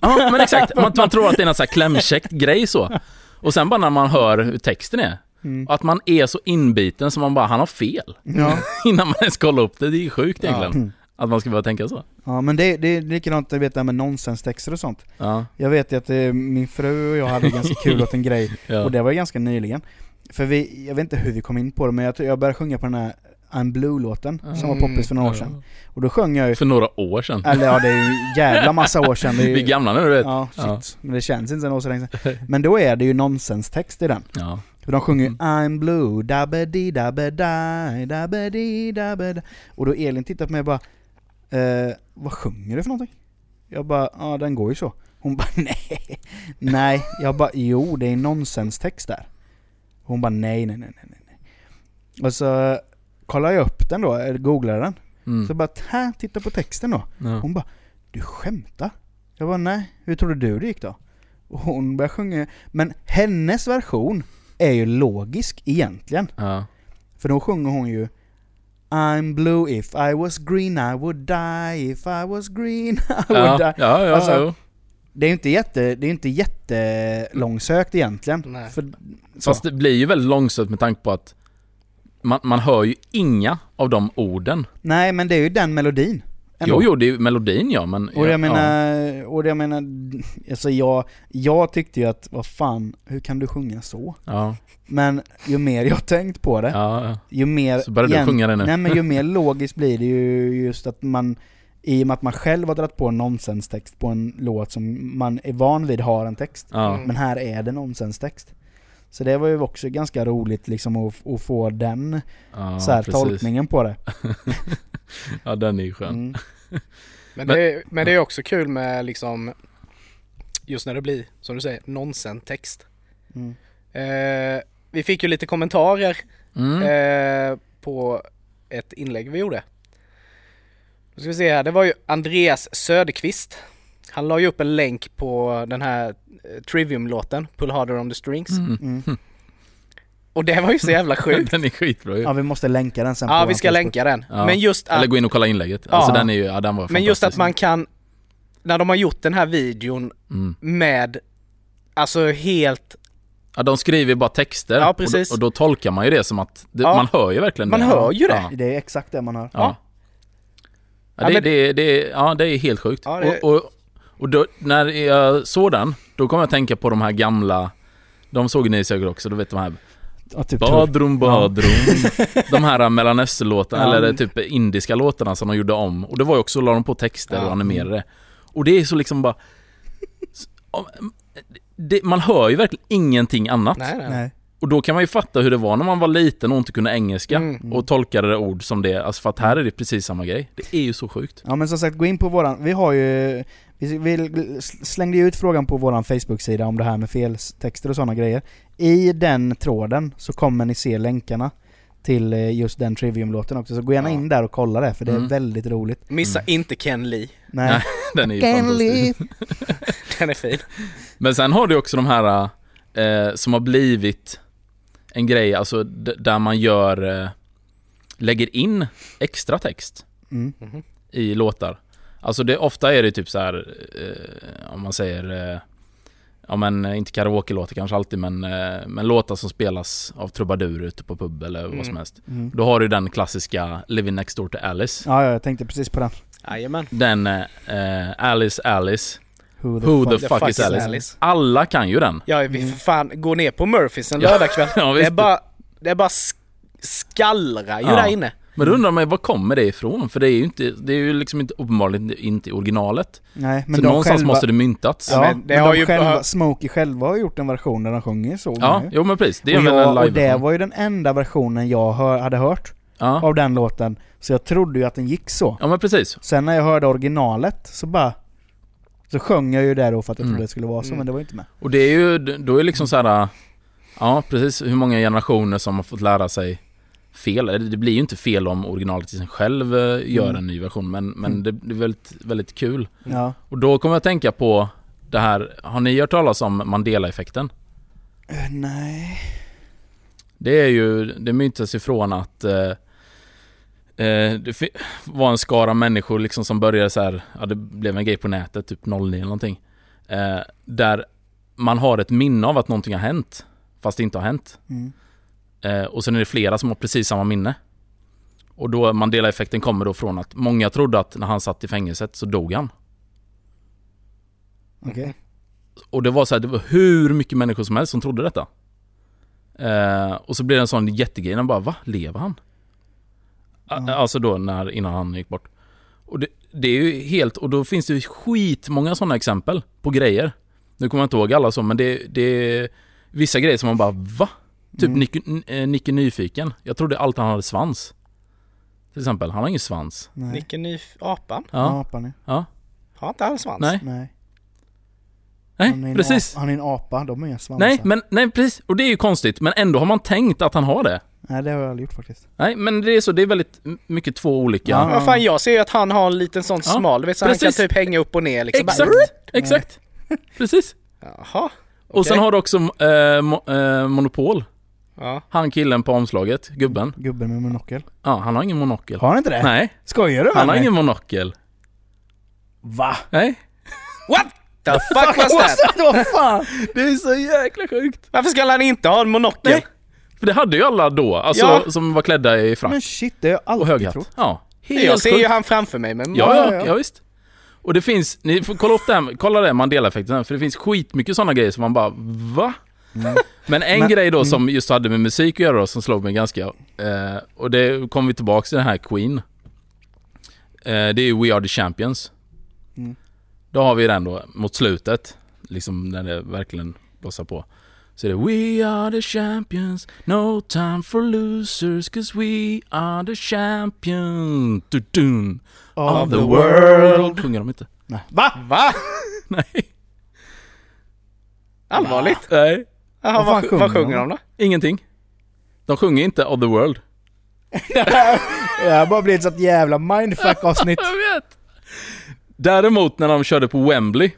Ja, men exakt. Man, man tror att det är någon sån här klämkäckt grej så. Och sen bara när man hör hur texten är, Mm. att man är så inbiten som man bara, han har fel. Ja. Innan man ens kollar upp det. Det är ju sjukt Ja. egentligen. Mm. Att man ska behöva tänka så. ja men det, det är likadant jag vet det här med nonsenstexter och sånt. Ja. Jag vet ju att eh, min fru och jag hade ganska kul åt en grej ja. och det var ju ganska nyligen. För vi, jag vet inte hur vi kom in på det men jag, jag började sjunga på den här I'm Blue-låten som var poppis för några år sedan. Och då sjöng jag ju, För några år sedan. eller ja det är ju jävla massa år sedan. Det är ju, Vi är gamla nu du vet. Ja, shit. Ja. Men det känns inte så länge sedan. Men då är det ju nonsenstext i den. Ja. För de sjunger ju Mm. I'm blue, dabba di dabba di dabba di dabba da. Och då Elin tittar på mig och bara eh, Vad sjunger du för någonting? Jag bara, ja den går ju så. Hon bara nej. Nej, jag bara jo det är nonsenstext där. Hon bara nej nej nej nej nej. Och så kollar jag upp den då, eller googlar den. Mm. Så bara, här, titta på texten då. Ja. Hon bara, du skämtar? Jag bara, nej. Hur trodde du det gick då? Och hon började sjunga, men hennes version är ju logisk egentligen. Ja. För då sjunger hon ju I'm blue if I was green I would die if I was green I would Ja, die. ja, ja, Alltså, jo. Det är ju inte jätte, det är inte jättelångsökt egentligen. Nej. För, så. Fast det blir ju väldigt långsamt med tanke på att man, man hör ju inga av de orden. Nej men det är ju den melodin. Ändå. Det är ju melodin ja, men... Och ja, jag menar, och jag menar, alltså jag, jag tyckte ju att, vad fan, hur kan du sjunga så? Ja, Men ju mer jag tänkt på det, ja, ja. ju mer... Så börjar du sjunga det nu. Nej men ju mer logiskt blir det ju just att man, i och med att man själv har dragit på en nonsenstext på en låt som man är van vid har en text. ja. Men här är det nonsenstext. Så det var ju också ganska roligt liksom att, att få den ja så här, precis. tolkningen på det. Ja, den är ju skön. Mm. Men det, är, men det är också kul med liksom Just när det blir, som du säger, nonsentext. Mm. Eh, vi fick ju lite kommentarer Mm. eh, på ett inlägg vi gjorde. Nu ska vi se här, det var ju Andreas Söderqvist. Han la ju upp en länk på den här eh, Trivium-låten, Pull Harder on the Strings. Mm. Mm. Och det var ju så jävla sjukt. den är skitbra ju. Ja vi måste länka den sen ja, vi ska Facebook. länka den. Ja. Men just Eller att, gå in och kolla inlägget. Alltså Ja. den är ju, ja den var men just att man kan, när de har gjort den här videon Mm. med, alltså helt, Ja, de skriver bara texter. Ja, Och precis. då, och då tolkar man ju det som att, det, Ja. man hör ju verkligen Man det. hör ju det. Ja. Det är exakt det man hör. Ja. Ja, Ja, det, men- det, det, ja, det är helt sjukt. Ja, det- Och, och, och då, när jag såg den, då kom jag att tänka på de här gamla de såg ni säkert också, du vet de här Ja, typ Badrum, badrum De här Mellanöstern-låtarna, Ja. eller typ indiska låtarna som de gjorde om Och det var ju också, la de på texter Ja. och animerade Och det är så liksom bara det, Man hör ju verkligen ingenting annat nej nej. Nej. Och då kan man ju fatta hur det var när man var liten och inte kunde engelska Mm. Och tolkade det ord som det, alltså för att här är det precis samma grej Det är ju så sjukt Ja men som sagt, gå in på våran, vi har ju, vi, slängde ju ut frågan på våran Facebook-sida om det här med feltexter och sådana grejer. I den tråden så kommer ni se länkarna till eh, just den Trivium-låten också, så gå gärna Ja. in där och kolla det för det är Mm. väldigt roligt. Missa Mm. inte Ken Lee. Nej. Nej, Den är ju Can fantastisk live. Den är fin. Men sen har du också de här eh, som har blivit en grej, alltså d- där man gör, eh, lägger in extra text Mm. Mhm. i låtar. Alltså det, ofta är det typ så här, eh, om man säger, eh, ja men inte karaoke-låtar kanske alltid men, eh, men låtar som spelas av trubadurer ute på pub eller Mm. vad som helst. Mm. Då har du den klassiska Living Next Door to Alice. Ja, ja, jag tänkte precis på den. Jajamän. Den eh, Alice Alice. Who the, Who fuck. the fuck, is Alice? Alla kan ju den. Ja, vi Mm. för fan går ner på Murphys en lördagkväll. Ja, det, är bara, det är bara sk- skallrar ju Ja. där inne. Men då undrar man ju, var kommer det ifrån? För det är ju inte, det är ju liksom inte uppenbarligen inte i originalet. Nej, men så de någonstans själva, måste det myntats. Ja, Ja, men det men har de ju själva, bara- Smokey själva har gjort en version där de sjunger så. nu. jo men precis. Det är och, väl en jag, och live det var ju den enda versionen jag hör, hade hört ja. av den låten. Så jag trodde ju att den gick så. ja men precis. Sen när jag hörde originalet så bara... Så sjöng jag ju där då för att jag Mm. trodde det skulle vara så, Mm. men det var inte med. Och det är ju, då är det liksom så här. Ja precis, hur många generationer som har fått lära sig fel. Det blir ju inte fel om sig själv eh, gör Mm. en ny version men, men Mm. det, är väldigt, väldigt kul. Ja. Och då kommer jag att tänka på det här, har ni hört talas om Mandela-effekten? Eh, nej. Det är ju, det myntas ifrån att eh, eh, det var en skara människor liksom som började så här, ja det blev en grej på nätet, typ 09 eller någonting. Eh, där man har ett minne av att någonting har hänt, fast det inte har hänt. Mm. Eh, och sen är det flera som har precis samma minne. Och då Mandela-effekten kommer då från att många trodde att när han satt i fängelset så dog han. Okej. Och det var så här, det var hur mycket människor som helst som trodde detta. Eh, och så blev det en sån jättegrej, de bara va? Lever han? Ja. Alltså då när, innan han gick bort. Och det, det är ju helt, och då finns det ju skitmånga sådana exempel på grejer. Nu kommer jag inte ihåg alla så, men det, det är vissa grejer som man bara va? Typ Mm. Nicky, eh, Nicky Nyfiken. Jag trodde alltid han hade svans. Till exempel, han har ingen svans. Nej. Nicke Ny... Apan? Ja, Apan är. ja. Har inte han svans? Nej, Nej. Han nej, precis. Han är en apa, de har inga svansar. Nej, men nej precis. Och det är ju konstigt, men ändå har man tänkt att han har det. Nej, det har jag aldrig gjort faktiskt. Nej, men det är så, det är väldigt mycket två olika. Ja. Vad fan, jag ser ju att han har en liten sån Ja, smal, du vet så han precis. kan typ hänga upp och ner liksom. Exakt, Bara, exakt. Precis. Jaha. Och sen har du också eh, mo, eh, Monopol. Ja. Han killen på omslaget, gubben. Gubben med monokel. Ja, han har ingen monokel. Har han inte det? Nej, Skojar du med han har mig? ingen monokel. Va? Nej. What the fuck was that? Vad fan? Det är så jäkla sjukt. Varför ska han inte ha en monokel? Nej. För det hade ju alla då, alltså Ja. som var klädda i frack Men shit, det har jag och alltid höghatt. trott. Ja, helt jag ser sjukt. ju han framför mig men... Ja, ja, Ja, ja. ja, visst. Och det finns, ni får kolla upp det här, kolla det Mandela-effekten, för det finns skitmycket sådana grejer som man bara va? Men en Men- grej då mm. som just hade med musik att göra då, som slog mig ganska, eh, och det kommer vi tillbaks till den här Queen. Eh, det är ju We Are The Champions. Mm. Då har vi den då mot slutet, liksom när det verkligen blossar på. Så det är We are the champions, no time for losers, cause we are the champions. Du-dun of the world. Sjunger de inte? Nej. Va? Va? Nej. Allvarligt? Nej. Jaha, Vad vad, sjunger vad sjunger de? då? Ingenting. De sjunger inte of the world. Det har bara blivit ett sånt jävla mindfuck-avsnitt. Jag vet. Däremot när de körde på Wembley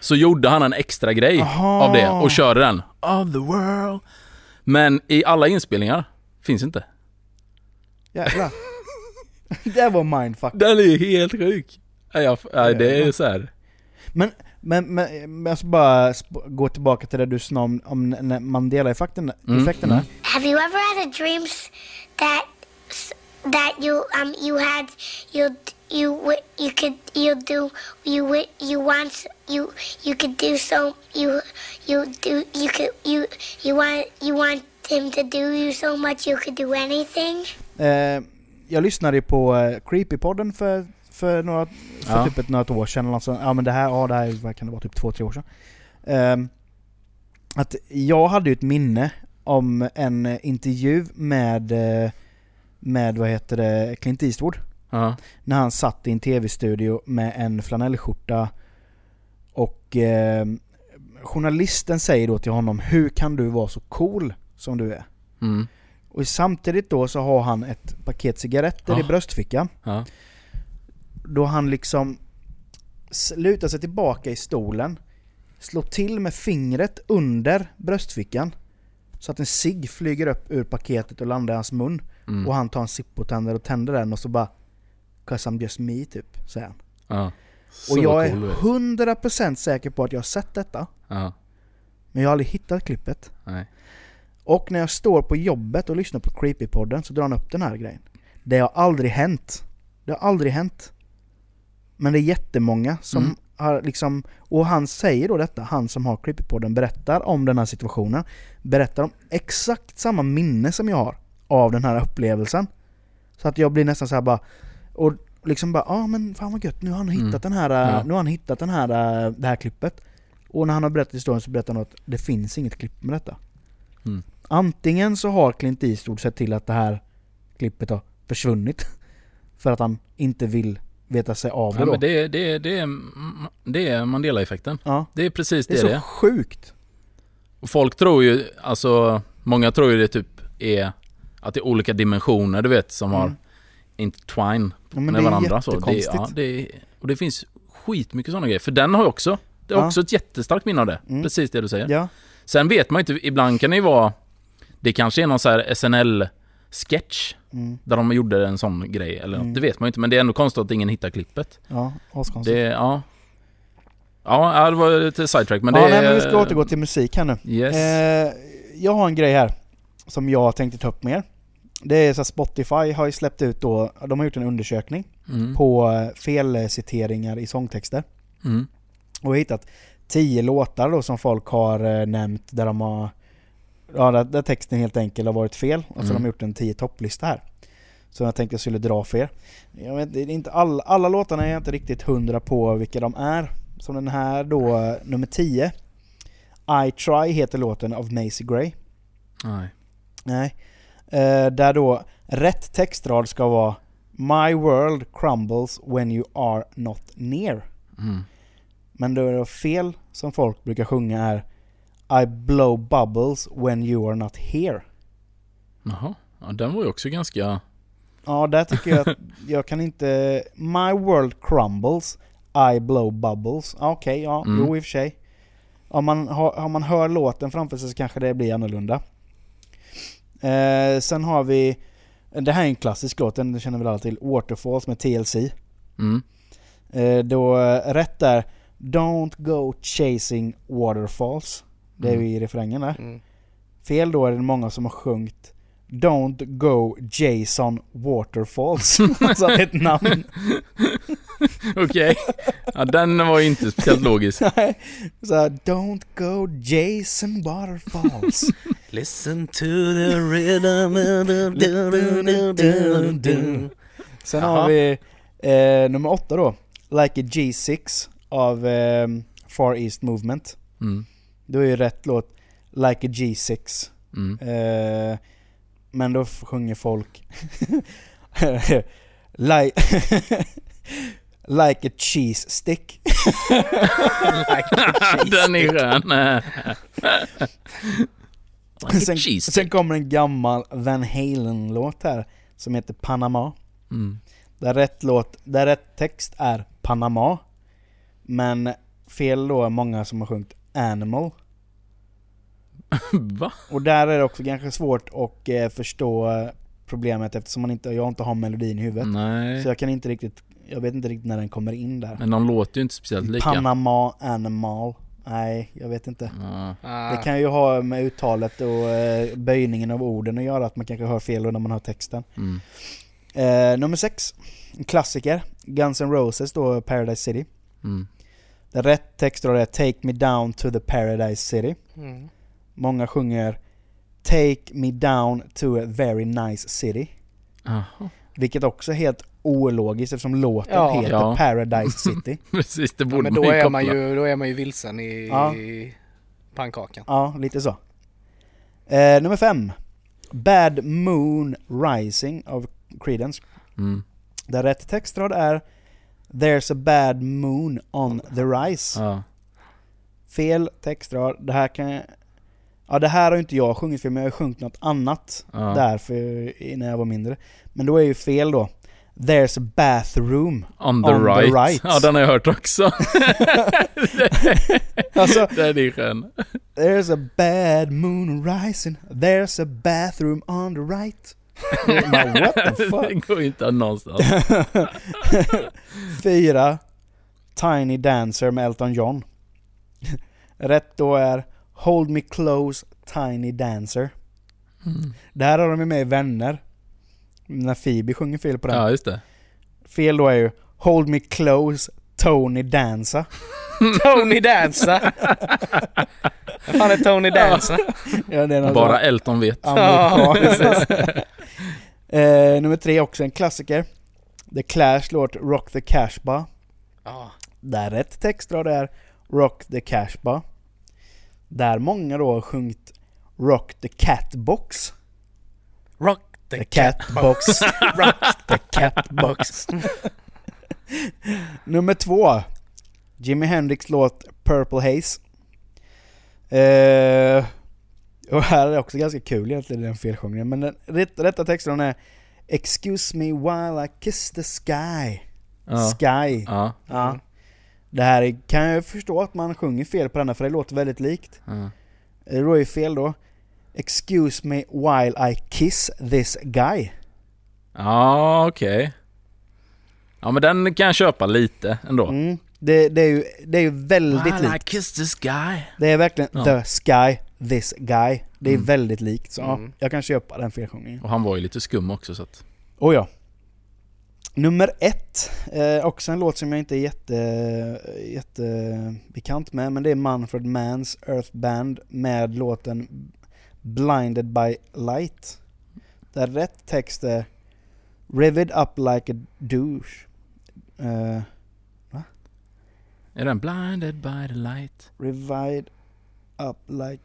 så gjorde han en extra grej Aha. av det och körde den. Of the world. Men i alla inspelningar finns inte. Jävlar. Det var mindfuck. Den är helt sjuk. Nej det är så här. Men, men, men, men jag ska bara gå tillbaka till det du sa om, om Mandela-effekten. Mm, effekten mm. Have you ever had a dreams that that you um you had you you you could you do you you want you you could do so you you do you could you you want you want him to do you so much you could do anything? Eh, jag lyssnade på eh, Creepy-podden för, för, några, för Ja. typ ett, något år sedan. Alltså, ja men det här, ja det här vad kan det vara, typ två, tre år sedan. Ehm, att jag hade ju ett minne om en intervju med, eh, med vad heter det, Clint Eastwood. Ja. När han satt i en tv-studio med en flanellskjorta och eh, journalisten säger då till honom Hur kan du vara så cool som du är? Mm. Och samtidigt då så har han ett paket cigaretter i Ja. bröstfickan. Ja. Då han liksom lutar sig tillbaka i stolen, slår till med fingret under bröstfickan. Så att en cigg flyger upp ur paketet och landar i hans mun. Mm. Och han tar en Zippo-tändare och tänder den och så bara 'Cause I'm just me' typ, säger han. Ja. Och jag cool är. 100% säker på att jag har sett detta. Ja. Men jag har aldrig hittat klippet. Nej. Och när jag står på jobbet och lyssnar på Creepy-podden så drar han upp den här grejen. Det har aldrig hänt. Det har aldrig hänt. Men det är jättemånga som Mm. har liksom... Och han säger då detta, han som har Creepy-podden, berättar om den här situationen. Berättar om exakt samma minne som jag har av den här upplevelsen. Så att jag blir nästan så här bara... Och liksom bara, ja ah, men fan vad gött, nu har han hittat Mm. den här, Ja. nu har han hittat den här, äh, det här klippet. Och när han har berättat historien så berättar han att det finns inget klipp med detta. Mm. Antingen så har Clint Eastwood sett till att det här klippet har försvunnit. För att han inte vill veta sig av det Ja, då. men det, är- det, det, är, det är Mandela-effekten. ja, Det är precis det det är det så är. sjukt. Och folk tror ju, alltså, många tror ju det typ är att det är olika dimensioner du vet som har Mm. intertwine Ja, med varandra. Så det, ja, det och det finns skitmycket sådana grejer. För den har ju också, det är Ja. också ett jättestarkt minne av det. Mm. Precis det du säger. Ja, Sen vet man ju inte, ibland kan det ju vara, det kanske är någon så här SNL-sketch mm, där de gjorde en sån grej eller Mm. något. Det vet man ju inte, men det är ändå konstigt att ingen hittar klippet. ja, askonstigt. Ja. Ja, det var lite sidetrack men ja, det nej, men är... vi ska återgå till musik här nu. Yes. Eh, jag har en grej här som jag tänkte ta upp med er. Det är så Spotify har ju släppt ut då, de har gjort en undersökning Mm. på eh, felciteringar i sångtexter. Mm. Och hittat tio låtar då som folk har eh, nämnt där de har Ja, där, där texten helt enkelt har varit fel. Och så Mm. har de gjort en tio topplista här. Som jag tänkte jag skulle dra för er. Jag vet, inte alla, alla låtarna är jag inte riktigt hundra på vilka de är. Som den här då, eh, nummer 10. I Try heter låten av Macy Gray. Nej. Nej. Eh, där då rätt textrad ska vara My world crumbles when you are not near. Mm. Men då är det fel som folk brukar sjunga är I blow bubbles when you are not here. Jaha. Ja, den var ju också ganska... Ja, där tycker jag att jag kan inte... My world crumbles, I blow bubbles. Ja, Okej, ja, Mm. jo i och för sig. Om man, har, om man hör låten framför sig så kanske det blir annorlunda. Eh, sen har vi... Det här är en klassisk låt, den känner väl alla till. Waterfalls med TLC. Mm. Eh, då eh, rätt där, Don't go chasing waterfalls. Det är Mm. ju i refrängen där. Mm. Fel då är det många som har sjungit Don't go Jason Waterfalls. alltså att det är ett namn. Okej. Ja, den var ju inte speciellt logisk. Nej. Så Don't go Jason Waterfalls. Listen to the rhythm du, du, du. Sen Jaha. har vi eh, nummer åtta då. Like a G6 av eh, Far East Movement. Mm. Då är ju rätt låt Like a G6. Mm. Eh, men då sjunger folk like, like a cheese stick. den är skön. Like a sen, cheese sen kommer en gammal Van Halen-låt här som heter Panama. Mm. Där rätt, låt, där rätt text är Panama. Men fel då är många som har sjungit Animal. Va? Och där är det också ganska svårt att eh, förstå problemet eftersom man inte, jag inte har melodin i huvudet. Nej. Så jag kan inte riktigt, jag vet inte riktigt när den kommer in där. Men de låter ju inte speciellt lika. Panama Animal. Nej, jag vet inte. Ah. Det kan ju ha med uttalet och eh, böjningen av orden att göra, att man kanske hör fel när man hör texten. Mm. Eh, nummer sex, en klassiker. Guns N' Roses då, Paradise City. Mm. Den rätt text då är Take me down to the Paradise City. Mm. Många sjunger Take me down to a very nice city. Jaha. Vilket också är helt ologiskt eftersom låten Ja. heter Ja. Paradise City. Precis, det Ja, borde men man då ju är man koppla. ju, då är man ju vilsen i, Ja. i pannkakan. Ja, lite så. Eh, nummer fem. Bad Moon Rising av Creedence. Mm. Där rätt textrad är There's a bad moon on the rise. Ja. Fel textrad. Det här kan jag... Ja, det här har inte jag sjungit för, men jag har sjungit något annat Ja. där för, när jag var mindre. Men då är ju fel då. There's a bathroom. On the, On the right. right. Ja, den har jag hört också. Alltså, den är skön. There's a bad moon rising. There's a bathroom on the right. What the fuck? Den går inte någonstans. Fyra. Tiny Dancer med Elton John. Rätt då är Hold Me Close Tiny Dancer. Mm. Där har de ju med Vänner. När Phoebe sjunger fel på den. Ja, just det. Fel då är ju Hold Me Close Tony Danza. Tony Danza! Vad fan är Tony Danza? Ja, det Bara Elton vet. Amerikanskt. Eh, nummer tre också en klassiker. The Clash låt Rock the Cash Bar. Ja. Där rätt textrad är Rock the Cash Bar. Där många då har sjungit Rock the Catbox. Rock the, The Catbox. Rock the catbox. Nummer två. Jimi Hendrix låt Purple Haze. Eh, och här är det också ganska kul egentligen den felsjungningen. Men den rätt, rätta texten är Excuse me while I kiss the sky. Ja. Sky. Ja. Ja. Det här är, kan jag förstå att man sjunger fel på denna för det låter väldigt likt. ja. Det är fel då. Excuse me while I kiss this guy. Ja, okej. Ja, men den kan jag köpa lite ändå. Mm. Det, det, är ju, det är ju väldigt While I likt. kiss this guy. Det är verkligen Ja. the sky, this guy. Det är Mm. väldigt likt. Så ja, Mm. jag kan köpa den felsjungningen. Och han var ju lite skum också så att... Oh ja. Nummer ett, eh, också en låt som jag inte är jätte, jätte bekant med, men det är Manfred Manns Earth Band med låten Blinded by Light. Där rätt text är Rivet up like a douche. Uh, Är den blinded by the light? Revide up like...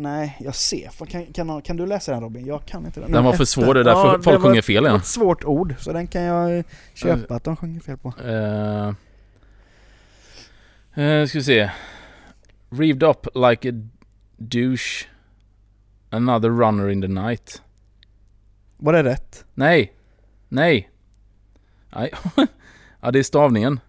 Nej, jag ser. Kan, kan, kan du läsa den Robin? Jag kan inte den. Den var för svår, det är därför Ja, folk det var sjunger fel igen. ett svårt ord, så den kan jag köpa att de sjunger fel på. Uh, uh, ska vi se. Reeved up like a douche. Another runner in the night. Var det rätt? Nej. Nej. Nej. ja, det är stavningen.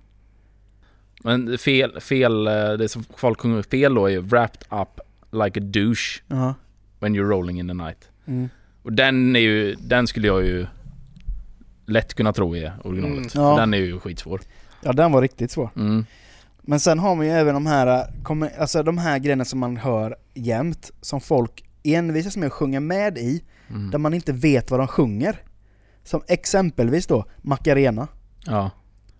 Men fel, fel, eh, det som folk sjunger fel då är ju wrapped up like a douche Ja. when you're rolling in the night. Mm. Och den är ju, den skulle jag ju lätt kunna tro är originalet. Mm. Ja. den är ju skitsvår. ja, den var riktigt svår. Mm. Men sen har man ju även de här, alltså de här grejerna som man hör jämt, som folk envisas med att sjunga med i, Mm. där man inte vet vad de sjunger. Som exempelvis då, Macarena. Ja.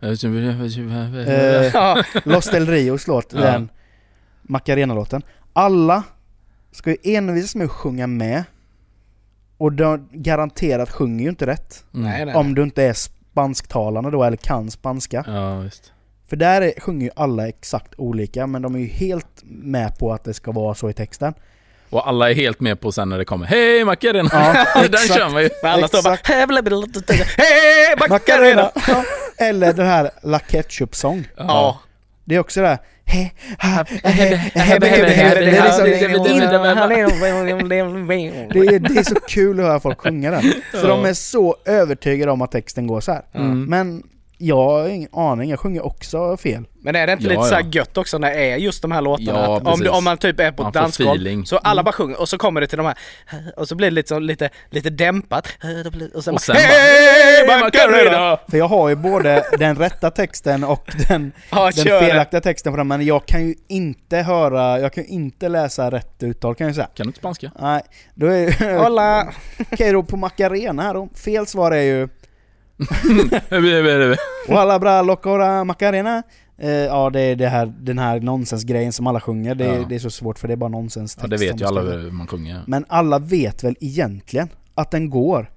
Eh, Los Del Rios låt, Ja. den Macarena-låten. Alla ska ju envisas med att sjunga med. Och de garanterat sjunger ju inte rätt. Mm. nej, nej. Om du inte är spansktalande då, eller kan spanska. Ja, visst. För där är, sjunger ju alla exakt olika, men de är ju helt med på att det ska vara så i texten. Och alla är helt med på sen när det kommer Hej Macarena! Ja, Den kör man ju. Alla står bara Hej Macarena! Ja. Eller det här La Ketchup-sång. Ja. Det är också det här... He, ha, he, he, Det he, he, he, Det är liksom- så kul att höra folk sjunga den. För de är så övertygade om att texten går så här. Mm. Men jag har ingen aning, jag sjunger också fel. Men är det inte Ja, lite så ja. gött också när det är just de här låtarna? Ja, att om, om man typ är på ett dansgolv så alla bara sjunger och så kommer det till de här och så blir det liksom lite, lite dämpat och sen, Och sen bara, bara, Hej Macarena! För jag har ju både den rätta texten och den, Ja, den felaktiga texten på den, men jag kan ju inte höra, jag kan ju inte läsa rätt uttal kan jag säga. Kan du inte spanska? Nej, då är. Hola! Okej då, på Macarena här då. Fel svar är ju ja, Walla bra locora Macarena. Eh, ja, det är det här, den här nonsensgrejen som alla sjunger. Det, är- Ja. det är så svårt för det är bara nonsens det vet ju alla hur man sjunger. Men alla vet väl egentligen att den går.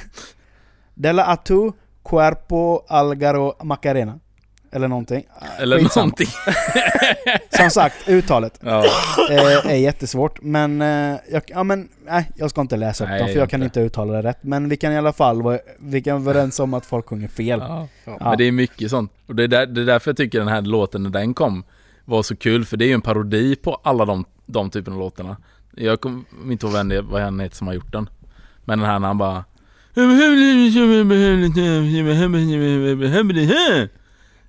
Della atu cuerpo algaro Macarena. Eller någonting. Eller Skitsamma. någonting. Som sagt, uttalet Ja. eh, är jättesvårt. Men, eh, jag, ja, men nej, jag ska inte läsa upp Nej, dem för jag kan inte. inte uttala det rätt. Men vi kan i alla fall vara, vi kan vara överens om att folk sjunger fel. Ja. Ja. Men det är mycket sånt. Och det är, där, det är därför jag tycker den här låten när den kom var så kul. För det är ju en parodi på alla de, de typerna av låtarna. Jag kommer inte ihåg vem det, vad han heter som har gjort den. Men den här när han bara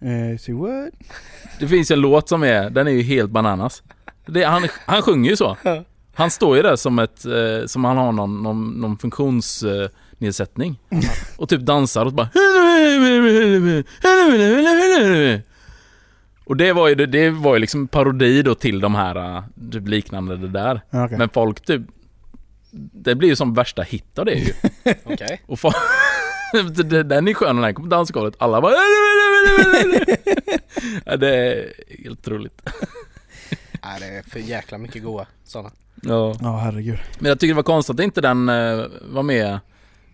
Eh, say what? Det finns en låt som är, den är ju helt bananas. Det, han, han sjunger ju så. Han står ju där som ett, eh, som han har någon, någon, någon funktionsnedsättning. Och typ dansar och bara Och det var ju, det, var ju liksom parodi då till de här, eh, typ liknande det där. Okej. Men folk typ, det blir ju som värsta hit av det ju. Okej. Och folk, det- den är skön den på dansgolvet. Alla bara... ja, det är helt roligt. Nej det är för jäkla mycket goa sådana. Ja. Ja, herregud. Men jag tycker det var konstigt att inte den eh, var med,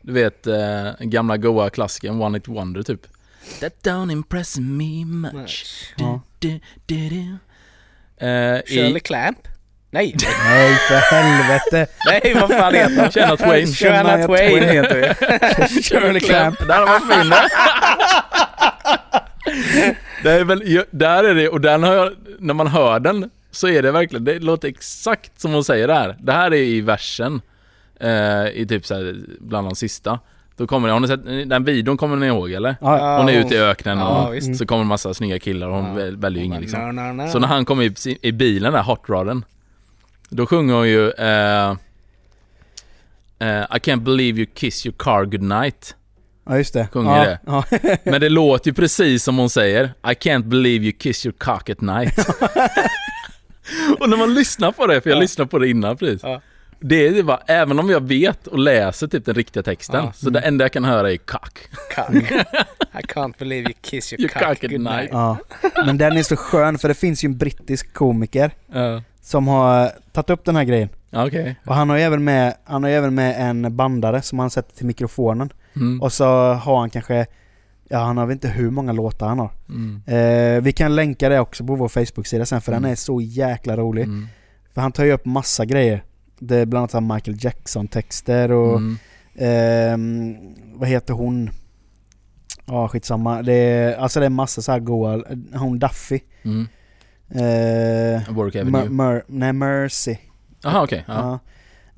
du vet, uh, gamla goa klassikern One It Wonder typ. That don't impress me much. Ja. Du, du, du. Eh, Shirley i, Clamp? Nej, Nej, för helvete! nej vad fan heter han? Shania Twain. Shania Twain Twain. heter det. Shirley Clamp. Där var fin. Det är väl, där är det, och den har jag, när man hör den så är det verkligen, det låter exakt som hon säger det här. Det här är i versen, eh, i typ såhär, bland de sista. Då kommer det, har ni sett, den videon kommer ni ihåg eller? Ja, Hon är ute i öknen och Ja, visst. så kommer en massa snygga killar och hon väl- väljer ju ingen liksom. No, no, no. Så när han kommer i, i bilen där, hot rodden Då sjunger hon ju eh, eh, I can't believe you kiss your car goodnight ja just det. Sjunger ja. det. Ja. Men det låter ju precis som hon säger I can't believe you kiss your cock at night Och när man lyssnar på det, för jag Ja. lyssnade på det innan precis Ja. Det är bara, även om jag vet och läser typ den riktiga texten Ja. Så det enda jag kan höra är cock Cock. I can't believe you kiss your, Your cock, cock at night. ja. Men den är så skön för det finns ju en brittisk komiker Ja, som har tagit upp den här grejen. Okej. Och han har ju även med, han har även med en bandare som han sätter till mikrofonen. Mm. Och så har han kanske, ja han har väl inte hur många låtar han har. Mm. Eh, vi kan länka det också på vår Facebook-sida sen för Mm. den är så jäkla rolig. Mm. För han tar ju upp massa grejer. Det är bland annat Michael Jackson-texter och Mm. ehm, vad heter hon? Ja skitsamma. Det är, alltså det är massa så här goa, hon Duffy. Mm. Eh, Mer, Avenue. Mer, nej Mercy. Jaha okej. Ja.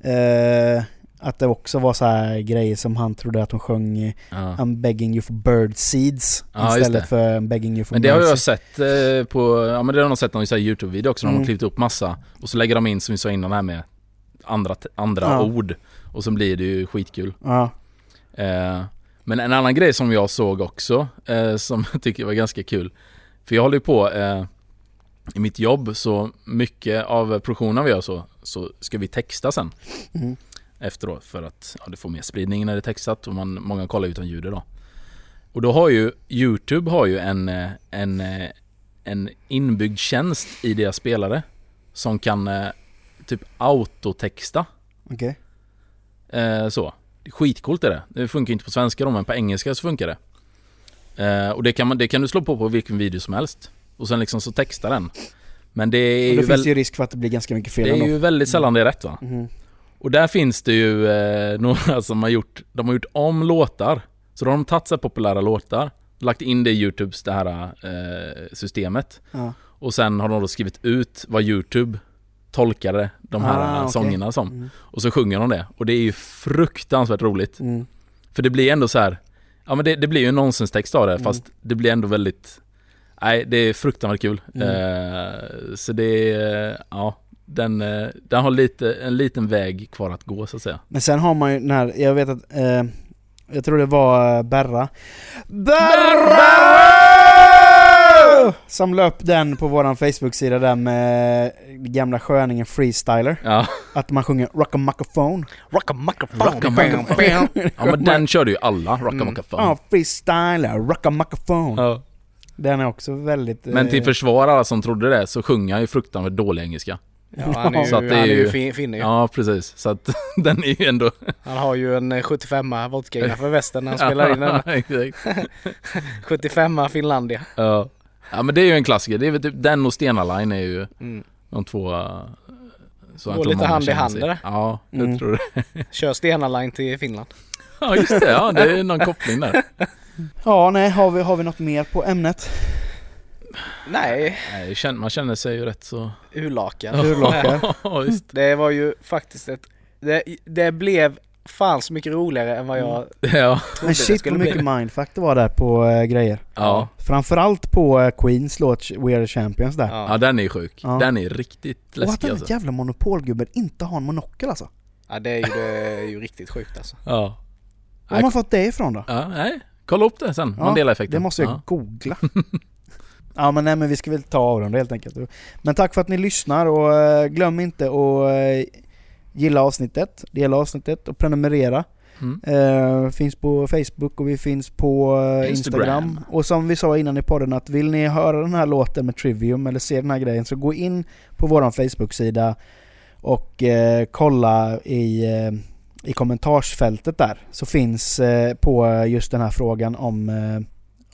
Ja. Eh, att det också var så här grejer som han trodde att hon sjöng Ja. I'm begging you for bird seeds Ja, istället för I'm begging you for Men det har jag sett eh, på, ja men det har jag sett någon Youtube-video också, när de Mm. har klippt upp massa och så lägger de in som vi sa innan här med andra, andra Ja. ord och så blir det ju skitkul. Ja. Eh, men en annan grej som jag såg också, eh, som jag tycker var ganska kul. För jag håller ju på eh, i mitt jobb, så mycket av produktionen vi gör så, så ska vi texta sen Mm. Efteråt för att ja, det får mer spridning när det är textat och man, många kollar utan ljud idag. Och då har ju Youtube har ju en, eh, en, eh, en inbyggd tjänst i deras spelare som kan eh, typ autotexta. Okej. Eh, så. Skitcoolt är det. Det funkar inte på svenska då, men på engelska så funkar det. Eh, och det kan, man, det kan du slå på på vilken video som helst. Och sen liksom så textar den. Men det är, Och ju, då finns väl, det ju risk för att det blir ganska mycket fel det är ändå. ju väldigt sällan det är rätt va? Mhm. Och där finns det ju eh, några som har gjort, de har gjort om låtar. Så då har de tagit sig populära låtar, lagt in det i Youtubes det här eh, systemet. Ja. Och sen har de då skrivit ut vad Youtube tolkade de här Ah, okej. sångerna som. Mm. Och så sjunger de det. Och det är ju fruktansvärt roligt. Mm. För det blir ändå så här. Ja men det, det blir ju en nonsenstext av det Mm. fast det blir ändå väldigt Nej det är fruktansvärt kul. Mm. Eh, så det är, ja den, eh, den har lite, en liten väg kvar att gå så att säga. Men sen har man ju den här, jag vet att, eh, jag tror det var eh, Berra. Berra! Som la upp den på våran Facebook-sida där med gamla sköningen Freestyler. Ja, Att man sjunger Rockamackaphone. Rockamackaphone. Rockamackaphone. ja men den körde ju alla, Rockamackaphone. Ja, Freestyler, Rockamackaphone. Ja. Den är också väldigt... Men till eh, försvar alla som trodde det så sjunger han ju fruktansvärt dålig engelska. Ja, han är ju, Så att det är han är ju fin, finne ju. Ja precis, så att den är ju ändå... Han har ju en eh, 75a vodka innanför västen när han spelar in den. Exakt. 75a Finlandia. Ja. ja men det är ju en klassiker, det är väl typ den och Stena Line är ju Mm. de två... eh, Så Går jag lite hand i hand, eller? Ja, jag Mm. tror det. Kör Stena Line till Finland. Ja just det, ja det är någon koppling där. Ja, nej, har vi, har vi något mer på ämnet? Nej, Nej, man känner sig ju rätt så... Urlakad. Ja visst. Det var ju faktiskt ett... Det, det blev fan så mycket roligare än vad jag Ja. trodde Men det shit vad mycket mindfuck det var där på eh, grejer. Ja. Framförallt på eh, Queens låt We Are The Champions där. ja, Ja. den är sjuk. Ja. Den är riktigt Och att läskig den alltså. jävla monopolgubben inte har en monokel alltså. ja, det är ju, det är ju riktigt sjukt alltså. Ja. Var har man fått det ifrån då? ja. Nej, kolla upp det sen. Ja, Mandela-effekten. Det måste jag ja. googla. ja men nej men vi ska väl ta av dem helt enkelt. Men tack för att ni lyssnar och eh, glöm inte att eh, gilla avsnittet, dela avsnittet och prenumerera. Mm. Eh, finns på Facebook och vi finns på eh, Instagram. Instagram. Och som vi sa innan i podden att vill ni höra den här låten med Trivium eller se den här grejen så gå in på våran Facebook-sida och eh, kolla i, i kommentarsfältet där. Så finns på just den här frågan om,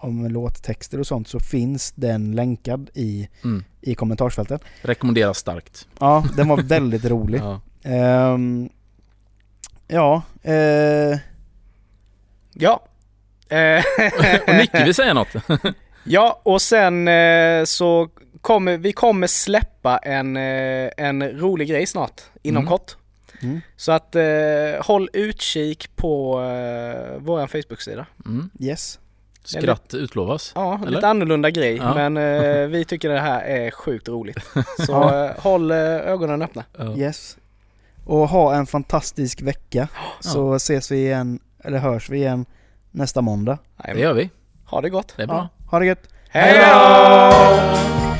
om låttexter och sånt så finns den länkad i, Mm. i kommentarsfältet. Rekommenderas starkt. Ja, den var väldigt rolig. Ja. Ehm, ja, eh, Ja. Eh, Och Nicke vill säga något. ja, och sen eh, så kommer vi kommer släppa en, en rolig grej snart, inom Mm. kort. Mm. Så att eh, håll utkik på eh, vår Facebook-sida. Mm. yes. Skratt utlovas. Ja, Eller? lite annorlunda grej, Ja. men eh, vi tycker det här är sjukt roligt. Så Ja. eh, håll eh, ögonen öppna. Ja. Yes. Och ha en fantastisk vecka. Så ses vi igen, eller hörs vi igen nästa måndag. Det gör vi. Ha det gott. Det är bra. Ja, ha det gött. Hej då!